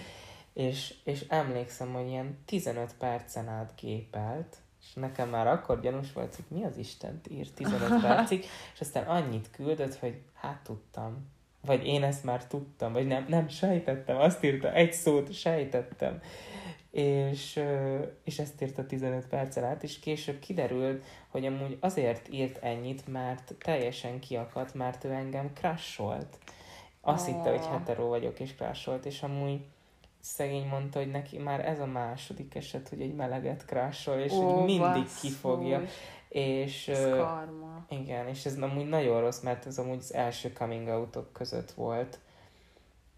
és, és emlékszem, hogy ilyen 15 percen át gépelt, és nekem már akkor gyanús volt, hogy mi az Istent ír 15 percig, és aztán annyit küldött, hogy hát tudtam. Vagy én ezt már tudtam, vagy nem, nem, sejtettem, azt írta, egy szót, sejtettem. És, és ezt írta 15 percen át, és később kiderült, hogy amúgy azért írt ennyit, mert teljesen kiakadt, mert ő engem crasholt. Azt Ó. hitte, hogy hetero vagyok, és crasholt, és amúgy szegény mondta, hogy neki már ez a második eset, hogy egy meleget crashol, és Ó, hogy mindig basszus. kifogja. És Ez karma. igen, és ez amúgy nagyon rossz, mert ez amúgy az első coming outok között volt.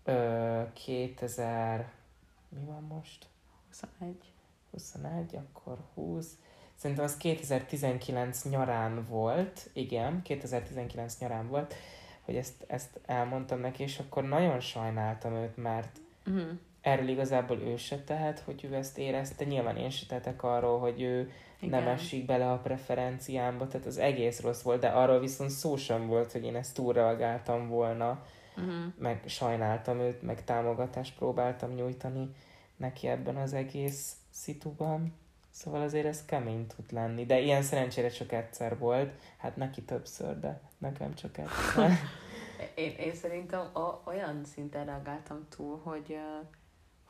Ö, 2000... Mi van most? 21. 21, akkor 20. Szerintem az 2019 nyarán volt, igen, 2019 nyarán volt, hogy ezt, ezt elmondtam neki, és akkor nagyon sajnáltam őt, mert Uh-huh. Erről igazából ő se tehet, hogy ő ezt érezte. Nyilván én se tehetek arról, hogy ő nem esik bele a preferenciámba, tehát az egész rossz volt, de arról viszont szó sem volt, hogy én ezt túlreagáltam volna, Uh-huh. meg sajnáltam őt, meg támogatást próbáltam nyújtani neki ebben az egész szituban. Szóval azért ez kemény tud lenni, de ilyen szerencsére csak egyszer volt, hát neki többször, de nekem csak egyszer. Én, én szerintem a, olyan szinten reagáltam túl, hogy, ö,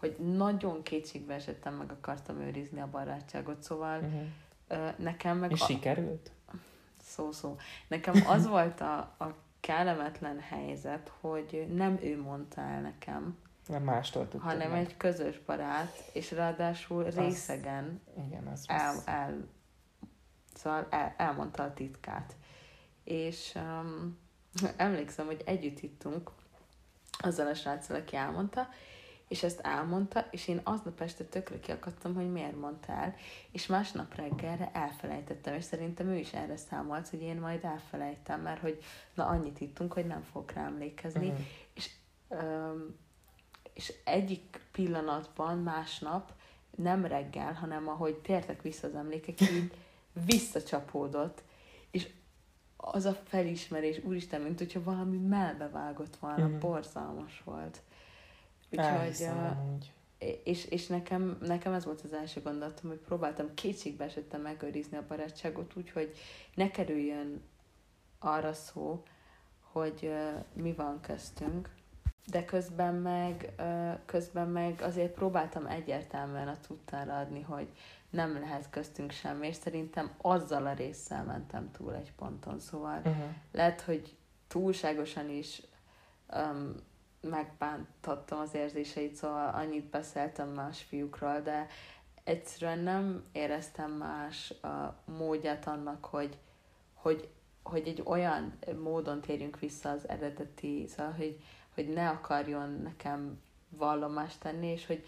hogy nagyon kétségbe esettem, meg akartam őrizni a barátságot, szóval uh-huh. nekem meg... És a- sikerült? Szó-szó. Nekem az volt a, a kellemetlen helyzet, hogy nem ő mondta el nekem, Nem mástól tudtad hanem meg. egy közös barát, és ráadásul Az- részegen Igen, az el, rossz. el, szóval el, elmondta a titkát. És um, emlékszem, hogy együtt ittunk azzal a sráccal, aki elmondta, és ezt elmondta, és én aznap este tökre kiakadtam, hogy miért mondta el, és másnap reggelre elfelejtettem, és szerintem ő is erre számolt, hogy én majd elfelejtem, mert hogy na annyit ittunk, hogy nem fogok rá emlékezni, Mhm. Öm, és egyik pillanatban, másnap, nem reggel, hanem ahogy tértek vissza az emlékek, így visszacsapódott, és az a felismerés, úristen, mint hogyha valami melbevágott volna, Mhm. borzalmas volt. Úgyhogy, és, és nekem, nekem ez volt az első gondolatom, hogy próbáltam kétségbe esettem megőrizni a barátságot úgy, hogy ne kerüljön arra szó, hogy ö, mi van köztünk, de közben meg, ö, közben meg azért próbáltam egyértelműen a tudtára adni, hogy nem lehet köztünk semmi, és szerintem azzal a résszel mentem túl egy ponton, szóval Uh-huh. lehet, hogy túlságosan is um, megbántottam az érzéseit, szóval annyit beszéltem más fiúkról, de egyszerűen nem éreztem más a módját annak, hogy, hogy, hogy egy olyan módon térjünk vissza az eredeti, szóval, hogy, hogy ne akarjon nekem vallomást tenni, és hogy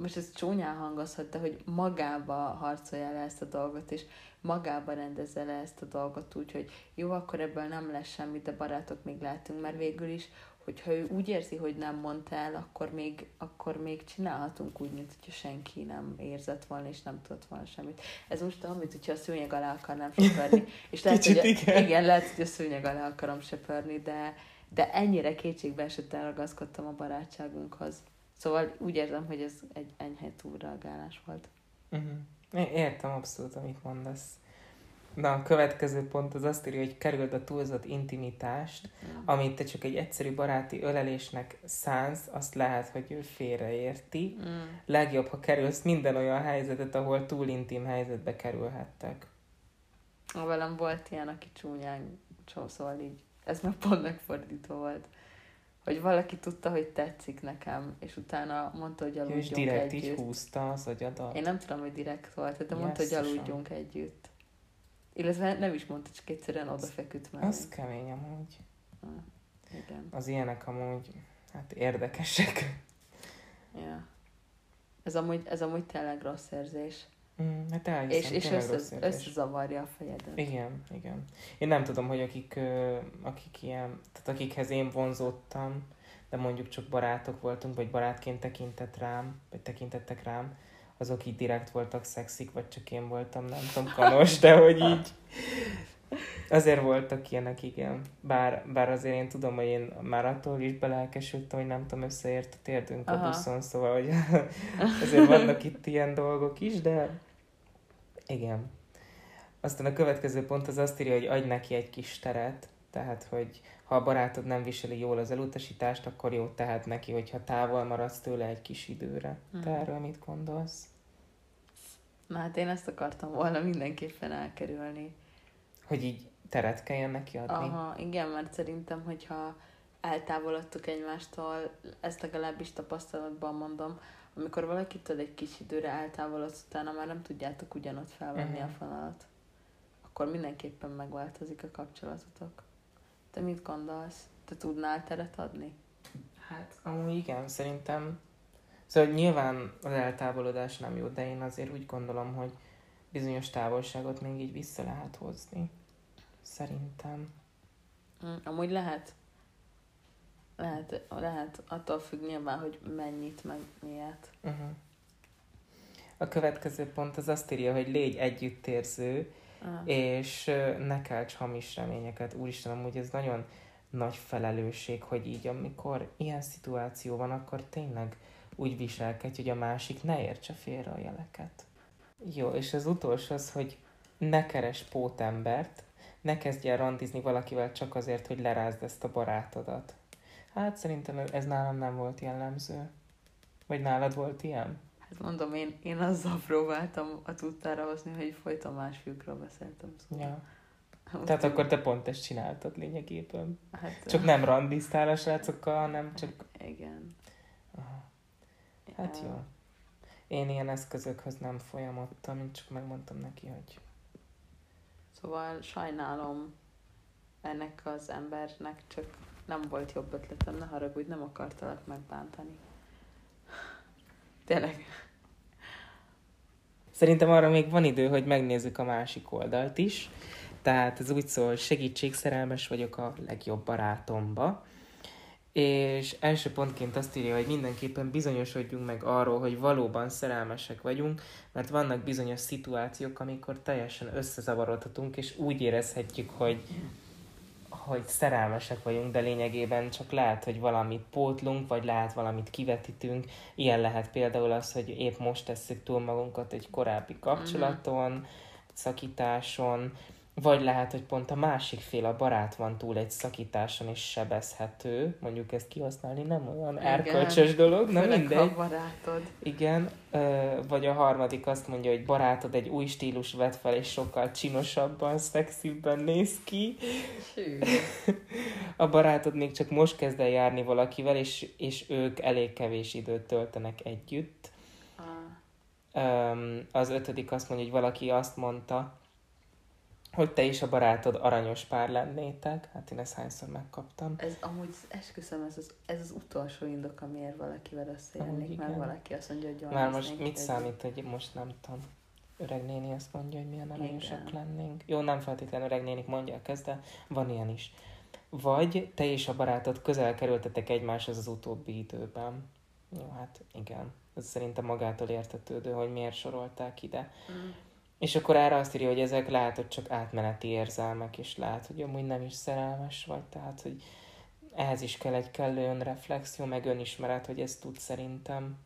most ez csúnyán hangozhat, de hogy magába harcolja le ezt a dolgot, és magába rendezze le ezt a dolgot úgy, hogy jó, akkor ebből nem lesz semmi, de barátok még lehetünk, mert végül is, hogyha ő úgy érzi, hogy nem mondta el, akkor még, akkor még csinálhatunk úgy, mint hogyha senki nem érzett volna, és nem tudott volna semmit. Ez most olyan, mint hogyha a szőnyeg alá akarnám söpörni. És lehet, Kicsit hogy, igen. igen, lehet, hogy a szőnyeg alá akarom söpörni, de, de ennyire kétségbe esetten ragaszkodtam a barátságunkhoz. Szóval úgy érzem, hogy ez egy enyhe túlreagálás volt. Uh-huh. Értem abszolút, amit mondasz. Na, a következő pont az azt írja, hogy kerüld a túlzott intimitást, amit te csak egy egyszerű baráti ölelésnek szánsz, azt lehet, hogy ő félreérti. Mm. Legjobb, ha kerülsz minden olyan helyzetet, ahol túl intim helyzetbe kerülhettek. Velem volt ilyen, aki csúnyán csó, szóval így, ez meg pont megfordítva volt. Hogy valaki tudta, hogy tetszik nekem, és utána mondta, hogy Ő is aludjunk direkt így együtt. húzta az agyadat. Én nem tudom, hogy direkt volt, de mondta, hogy aludjunk együtt. Illetve nem is mondta, csak egyszerűen odafeküdt mellé. Az kemény amúgy. Igen. Az ilyenek amúgy, hát érdekesek. Ja. Ez amúgy, ez amúgy tényleg rossz érzés. Mm, hát elhiszem, és, és össze, összezavarja a fejedet. Igen, igen. Én nem tudom, hogy akik, akik ilyen, tehát akikhez én vonzódtam, de mondjuk csak barátok voltunk, vagy barátként tekintett rám, vagy tekintettek rám, azok így direkt voltak szexik, vagy csak én voltam, nem tudom, kanos, de hogy így azért voltak ilyenek, igen. Bár, bár azért én tudom, hogy én már attól is belelkesültem, hogy nem tudom, összeért a térdünk a buszon, szóval, hogy azért vannak itt ilyen dolgok is, de igen. Aztán a következő pont az azt írja, hogy adj neki egy kis teret, tehát, hogy ha a barátod nem viseli jól az elutasítást, akkor jó tehet neki, hogyha távol maradsz tőle egy kis időre. Te Mhm. erről mit gondolsz? Na hát én ezt akartam volna mindenképpen elkerülni. Hogy így teret kelljen neki adni? Aha, igen, mert szerintem, hogyha eltávolodtuk egymástól, ezt legalábbis tapasztalatban mondom, amikor valakitől egy kis időre eltávolodsz, utána már nem tudjátok ugyanott felvenni Mhm. a fonalat, akkor mindenképpen megváltozik a kapcsolatotok. Te mit gondolsz? Te tudnál teret adni? Hát, amúgy igen, szerintem... Szóval nyilván az eltávolodás nem jó, de én azért úgy gondolom, hogy bizonyos távolságot még így vissza lehet hozni. Szerintem. Mm, amúgy lehet. Lehet, lehet, attól függ nyilván, hogy mennyit, meg miért. Uh-huh. A következő pont az azt írja, hogy légy együttérző, Ah. és ne kelts hamis reményeket. Úristen, amúgy ez nagyon nagy felelősség, hogy így amikor ilyen szituáció van, akkor tényleg úgy viselkedj, hogy a másik ne értse félre a jeleket. Jó, és az utolsó az, hogy ne keres pótembert, ne kezdj el randizni valakivel csak azért, hogy lerázd ezt a barátodat. Hát szerintem ez- nálam nem volt jellemző. Vagy nálad volt ilyen? Hát mondom, én, én azzal próbáltam a tudtára hozni, hogy folyton más fiúkról beszéltem. Szóval. Ja. Tehát akkor te pont ezt csináltad lényegében. Hát, Csak nem randiztál a srácokkal, hanem csak... Igen. Hát jó. Én ilyen eszközökhöz nem folyamodtam, én csak megmondtam neki, hogy Szóval sajnálom ennek az embernek, csak nem volt jobb ötletem, ne haragudj, nem akartalak megbántani. Tényleg. Szerintem arra még van idő, hogy megnézzük a másik oldalt is. Tehát ez úgy szól, hogy segítség, szerelmes vagyok a legjobb barátomba. És első pontként azt írja, hogy mindenképpen bizonyosodjunk meg arról, hogy valóban szerelmesek vagyunk, mert vannak bizonyos szituációk, amikor teljesen összezavarodhatunk, és úgy érezhetjük, hogy, hogy szerelmesek vagyunk, de lényegében csak lehet, hogy valamit pótlunk, vagy lehet valamit kivetítünk. Ilyen lehet például az, hogy épp most tesszük túl magunkat egy korábbi kapcsolaton, szakításon, vagy lehet, hogy pont a másik fél, a barát van túl egy szakításon és sebezhető, mondjuk ezt kihasználni nem olyan Igen. erkölcsös dolog, na Főleg, mindegy. ha barátod. Igen, vagy a harmadik azt mondja, hogy barátod egy új stílus vett fel, és sokkal csinosabban, szexibben néz ki. Sű. A barátod még csak most kezd el járni valakivel, és, és ők elég kevés időt töltenek együtt. Ah, az ötödik azt mondja, hogy valaki azt mondta, hogy te és a barátod aranyos pár lennétek. Hát én ezt hányszor megkaptam. ez amúgy esküszöm, ez az, ez az utolsó indok, amiért valakivel összejönnék, mert valaki azt mondja, hogy Már most mit egy- számít, hogy most nem tudom. Öreg néni azt mondja, hogy milyen aranyosak Igen. lennénk. Jó, nem feltétlenül öreg nénik mondják ezt, de van ilyen is. Vagy te és a barátod közel kerültetek egymáshoz az utóbbi időben. Jó, hát igen. Ez szerintem magától értetődő, hogy miért sorolták ide. Mm. És akkor erre azt írja, hogy ezek lehet, hogy csak átmeneti érzelmek, és lehet, hogy amúgy nem is szerelmes vagy, tehát, hogy ehhez is kell egy kellő önreflexió, meg önismeret, hogy ezt tud szerintem.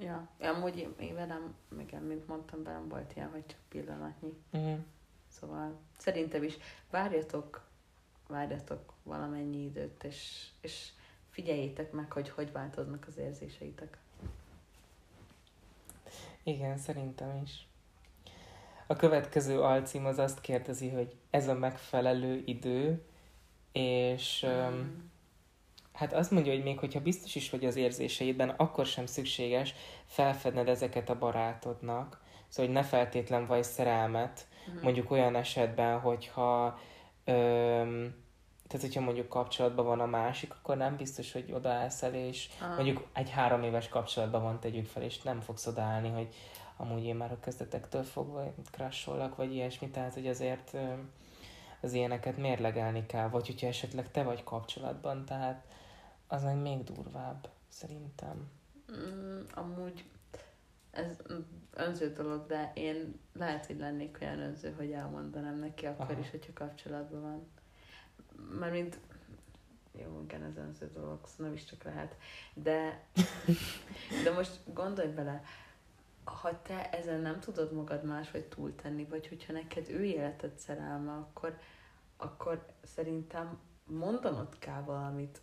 Ja, amúgy én, velem, igen, mint mondtam, velem volt ilyen, hogy csak pillanatnyi. Mm. Szóval szerintem is várjatok, várjatok valamennyi időt, és, és figyeljétek meg, hogy hogy változnak az érzéseitek. Igen, szerintem is. A következő alcím az azt kérdezi, hogy ez a megfelelő idő, és Mm. um, hát azt mondja, hogy még hogyha biztos is vagy az érzéseidben, akkor sem szükséges felfedned ezeket a barátodnak. Szóval, hogy ne feltétlen vagy szerelmet, Mhm. mondjuk olyan esetben, hogyha öm, tehát hogyha mondjuk kapcsolatban van a másik, akkor nem biztos, hogy odaállsz el, és ah. mondjuk egy három éves kapcsolatban van, tegyük fel, és nem fogsz odaállni, hogy amúgy én már a kezdetektől fogva crasholak, vagy ilyesmi, tehát hogy azért az ilyeneket mérlegelni kell, vagy hogyha esetleg te vagy kapcsolatban, tehát az meg még durvább, szerintem. Mm, amúgy ez önző dolog, de én lehet, hogy lennék olyan önző, hogy elmondanám neki akkor Aha. is, hogyha kapcsolatban van. Mármint, jó, igen, ez önző dolog, szóval nem is csak lehet. De, de most gondolj bele, ha te ezen nem tudod magad máshogy túltenni, vagy hogyha neked ő életed szerelme, akkor, akkor szerintem mondanod kell valamit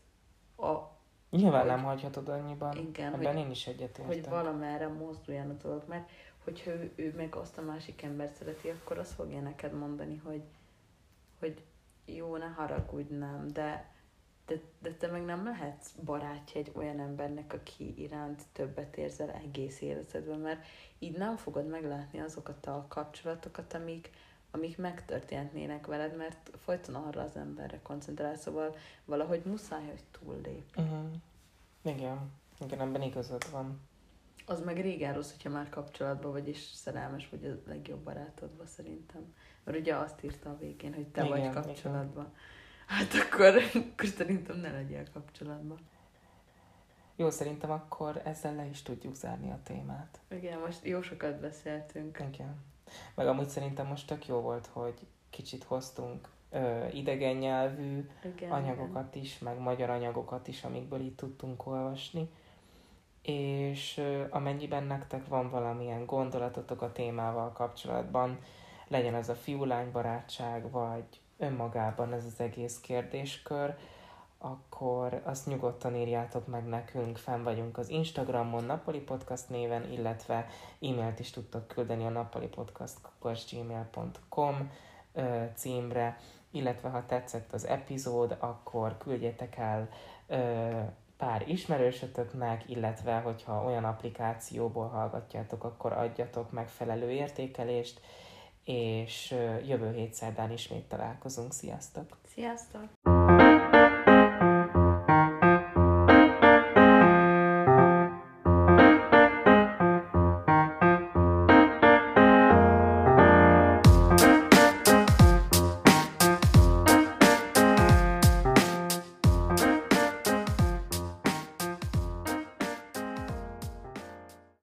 a Nyilván hogy, nem hagyhatod annyiban. Igen, Ebben hogy, én is egyetértek. Hogy valamerre mozduljon a dolog, mert hogyha ő, ő meg azt a másik embert szereti, akkor azt fogja neked mondani, hogy, hogy jó, ne haragudj, nem, de, de, de te meg nem lehetsz barátja egy olyan embernek, aki iránt többet érzel egész életedben, mert így nem fogod meglátni azokat a kapcsolatokat, amik, amik megtörténhetnének veled, mert folyton arra az emberre koncentrál, szóval valahogy muszáj, hogy túllép. Uh-huh. Igen, igen, ebben igazad van. Az meg régen rossz, hogyha már kapcsolatban vagy, és szerelmes vagy a legjobb barátodban szerintem. Mert ugye azt írta a végén, hogy te igen, vagy kapcsolatban. Igen. Hát akkor, akkor szerintem ne legyél kapcsolatban. Jó, szerintem akkor ezzel le is tudjuk zárni a témát. Igen, most jó sokat beszéltünk. Igen. Meg amúgy szerintem most tök jó volt, hogy kicsit hoztunk ö, idegen nyelvű igen, anyagokat igen. is, meg magyar anyagokat is, amikből itt tudtunk olvasni. És ö, amennyiben nektek van valamilyen gondolatotok a témával kapcsolatban, legyen ez a fiú-lány barátság, vagy önmagában ez az egész kérdéskör, akkor azt nyugodtan írjátok meg nekünk, fenn vagyunk az Instagramon, Napoli Podcast néven, illetve e-mailt is tudtok küldeni a napolipodcast.gmail.com címre, illetve ha tetszett az epizód, akkor küldjetek el pár ismerősötöknek, illetve hogyha olyan applikációból hallgatjátok, akkor adjatok megfelelő értékelést, és jövő hét szerdán ismét találkozunk. Sziasztok! Sziasztok!